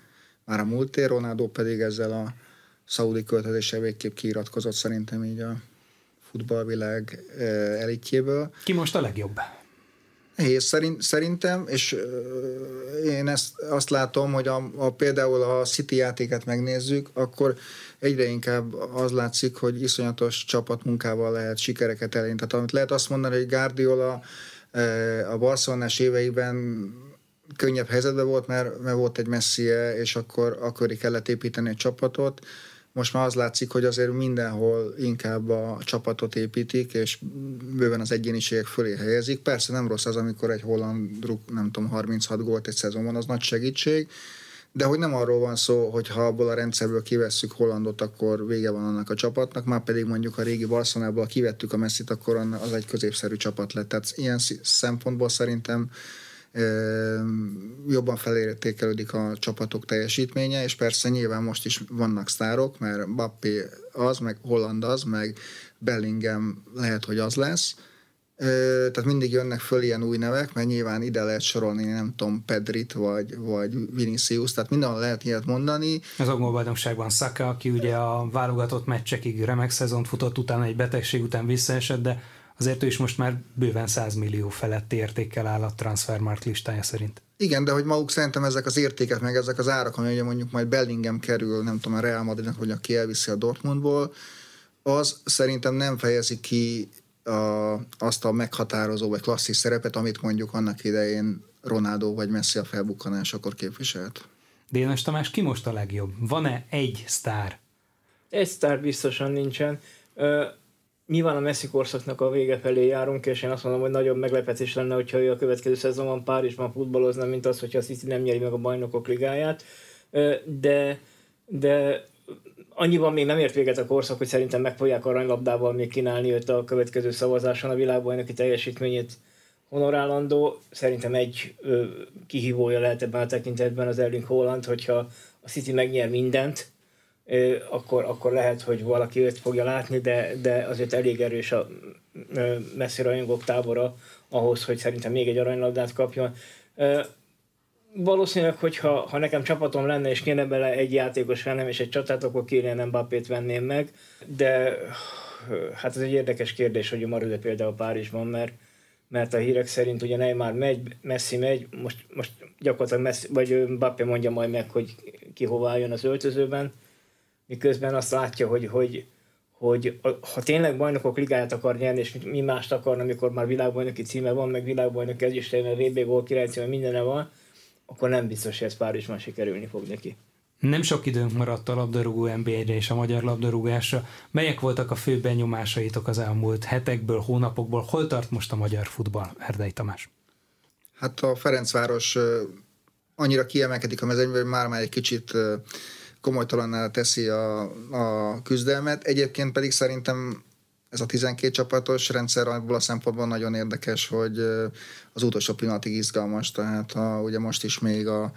már a múlt ér, Ronaldo pedig ezzel a szaudi költözéssel végképp kiiratkozott szerintem így a futballvilág elitjéből. Ki most a legjobb? Nehéz szerint, szerintem, és én ezt azt látom, hogy a, a, például a City játéket megnézzük, akkor egyre inkább az látszik, hogy iszonyatos csapatmunkával lehet sikereket elérni. Tehát amit lehet azt mondani, hogy Guardiola a Barcelonás éveiben könnyebb helyzetben volt, mert, mert volt egy messie, és akkor, akkor kellett építeni egy csapatot, most már az látszik, hogy azért mindenhol inkább a csapatot építik, és bőven az egyéniségek fölé helyezik. Persze nem rossz az, amikor egy holland nem tudom, 36 gólt egy szezonban, az nagy segítség, de hogy nem arról van szó, hogy ha abból a rendszerből kivesszük Hollandot, akkor vége van annak a csapatnak, már pedig mondjuk a régi Barcelonából kivettük a messzit, akkor az egy középszerű csapat lett. Tehát ilyen szempontból szerintem jobban felértékelődik a csapatok teljesítménye, és persze nyilván most is vannak sztárok, mert Bappé az, meg Holland az, meg Bellingham lehet, hogy az lesz, tehát mindig jönnek föl ilyen új nevek, mert nyilván ide lehet sorolni, nem tudom, Pedrit vagy, vagy Vinicius, tehát mindenhol lehet ilyet mondani. Az bajnokságban Saka, aki ugye a válogatott meccsekig remek szezont futott, utána egy betegség után visszaesett, de azért ő is most már bőven 100 millió feletti értékkel áll a Transfermarkt listája szerint. Igen, de hogy maguk szerintem ezek az értékek, meg ezek az árak, ami ugye mondjuk majd Bellingham kerül, nem tudom, a Real Madridnak, hogy aki elviszi a Dortmundból, az szerintem nem fejezi ki a, azt a meghatározó vagy klasszis szerepet, amit mondjuk annak idején Ronaldo vagy Messi a felbukkanásakor képviselt. Dénes Tamás, ki most a legjobb? Van-e egy sztár? Egy sztár biztosan nincsen. Ö, nyilván a Messi korszaknak a vége felé járunk, és én azt mondom, hogy nagyobb meglepetés lenne, hogyha ő a következő szezonban Párizsban futballozna, mint az, hogyha a City nem nyeri meg a bajnokok ligáját. De, de annyiban még nem ért véget a korszak, hogy szerintem meg fogják aranylabdával még kínálni őt a következő szavazáson a világbajnoki teljesítményét honorálandó. Szerintem egy kihívója lehet ebben a tekintetben az Erling Holland, hogyha a City megnyer mindent, akkor, akkor lehet, hogy valaki őt fogja látni, de, de azért elég erős a messzi rajongók tábora ahhoz, hogy szerintem még egy aranylabdát kapjon. Valószínűleg, hogyha ha nekem csapatom lenne, és kéne bele egy játékos vennem, és egy csatát, akkor Kylian Mbappét venném meg, de hát ez egy érdekes kérdés, hogy marad-e például Párizsban, mert, mert a hírek szerint ugye Neymar megy, Messi megy, most, most gyakorlatilag Messi, vagy Mbappé mondja majd meg, hogy ki hová jön az öltözőben, miközben azt látja, hogy, hogy, hogy ha tényleg bajnokok ligáját akar nyerni, és mi mást akarna, amikor már világbajnoki címe van, meg világbajnoki ezüstejme, VB gól királycíme, mindene van, akkor nem biztos, hogy ez Párizsban sikerülni fog neki. Nem sok időnk maradt a labdarúgó NBA-re és a magyar labdarúgásra. Melyek voltak a fő benyomásaitok az elmúlt hetekből, hónapokból? Hol tart most a magyar futball, Erdei Tamás? Hát a Ferencváros annyira kiemelkedik a mezőnyben, hogy már már egy kicsit komolytalanná teszi a, a küzdelmet. Egyébként pedig szerintem ez a 12 csapatos rendszer abból a szempontból nagyon érdekes, hogy az utolsó pillanatig izgalmas, tehát a, ugye most is még a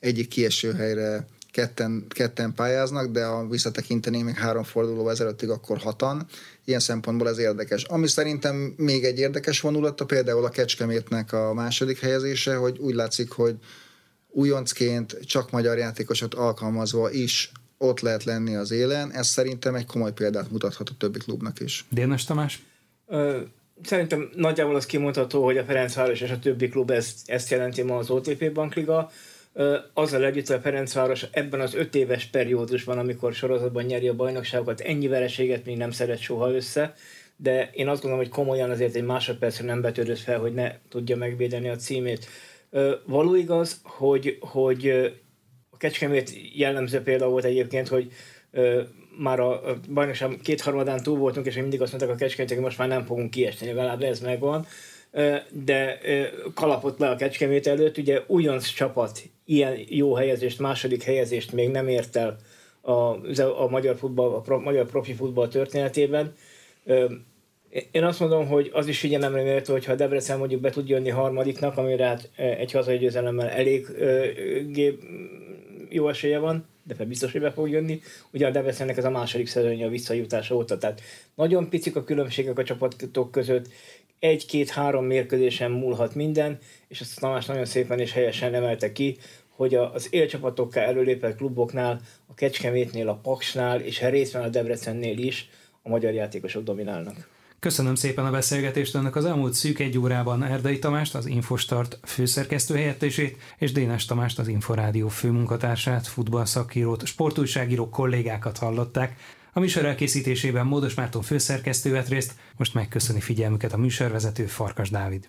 egyik kieső helyre ketten, ketten pályáznak, de ha visszatekintenénk még három forduló ezelőttig, akkor hatan. Ilyen szempontból ez érdekes. Ami szerintem még egy érdekes vonulata, például a Kecskemétnek a második helyezése, hogy úgy látszik, hogy újoncként csak magyar játékosot alkalmazva is ott lehet lenni az élen, ez szerintem egy komoly példát mutathat a többi klubnak is. Dénes Tamás? Ö, szerintem nagyjából az kimutató, hogy a Ferencváros és a többi klub ezt, ezt jelenti ma az OTP Bankliga. Ö, azzal együtt, hogy a Ferencváros ebben az öt éves periódusban, amikor sorozatban nyeri a bajnokságokat, ennyi vereséget még nem szeret soha össze, de én azt gondolom, hogy komolyan azért egy másodpercre nem betörött fel, hogy ne tudja megvédeni a címét. Való igaz, hogy, hogy Kecskemét jellemző példa volt egyébként, hogy már a, a bajnokság kétharmadán túl voltunk, és mindig azt mondták a Kecskemét, hogy most már nem fogunk kiesni, legalább ez megvan. De kalapott le a Kecskemét előtt, ugye újonc csapat ilyen jó helyezést, második helyezést még nem ért el a, a, a magyar, futball, a pro, magyar profi futball történetében. Én azt mondom, hogy az is figyelemre méltó, hogyha a Debrecen mondjuk be tud jönni harmadiknak, amire hát egy hazai győzelemmel elég jó esélye van, de biztos, hogy be fog jönni. Ugye a Debrecennek ez a második szezonja a visszajutása óta, tehát nagyon picik a különbségek a csapatok között, egy-két-három mérkőzésen múlhat minden, és ezt Tamás nagyon szépen és helyesen emelte ki, hogy az élcsapatokká előlépett kluboknál, a Kecskemétnél, a Paksnál és a részben a Debrecennél is a magyar játékosok dominálnak. Köszönöm szépen a beszélgetést önnek az elmúlt szűk egy órában Erdei Tamást, az Infostart főszerkesztő helyettesét, és Dénes Tamást, az Inforádió főmunkatársát, futballszakírót, sportújságíró kollégákat hallották. A műsor elkészítésében Módos Márton főszerkesztő vett részt, most megköszöni figyelmüket a műsorvezető Farkas Dávid.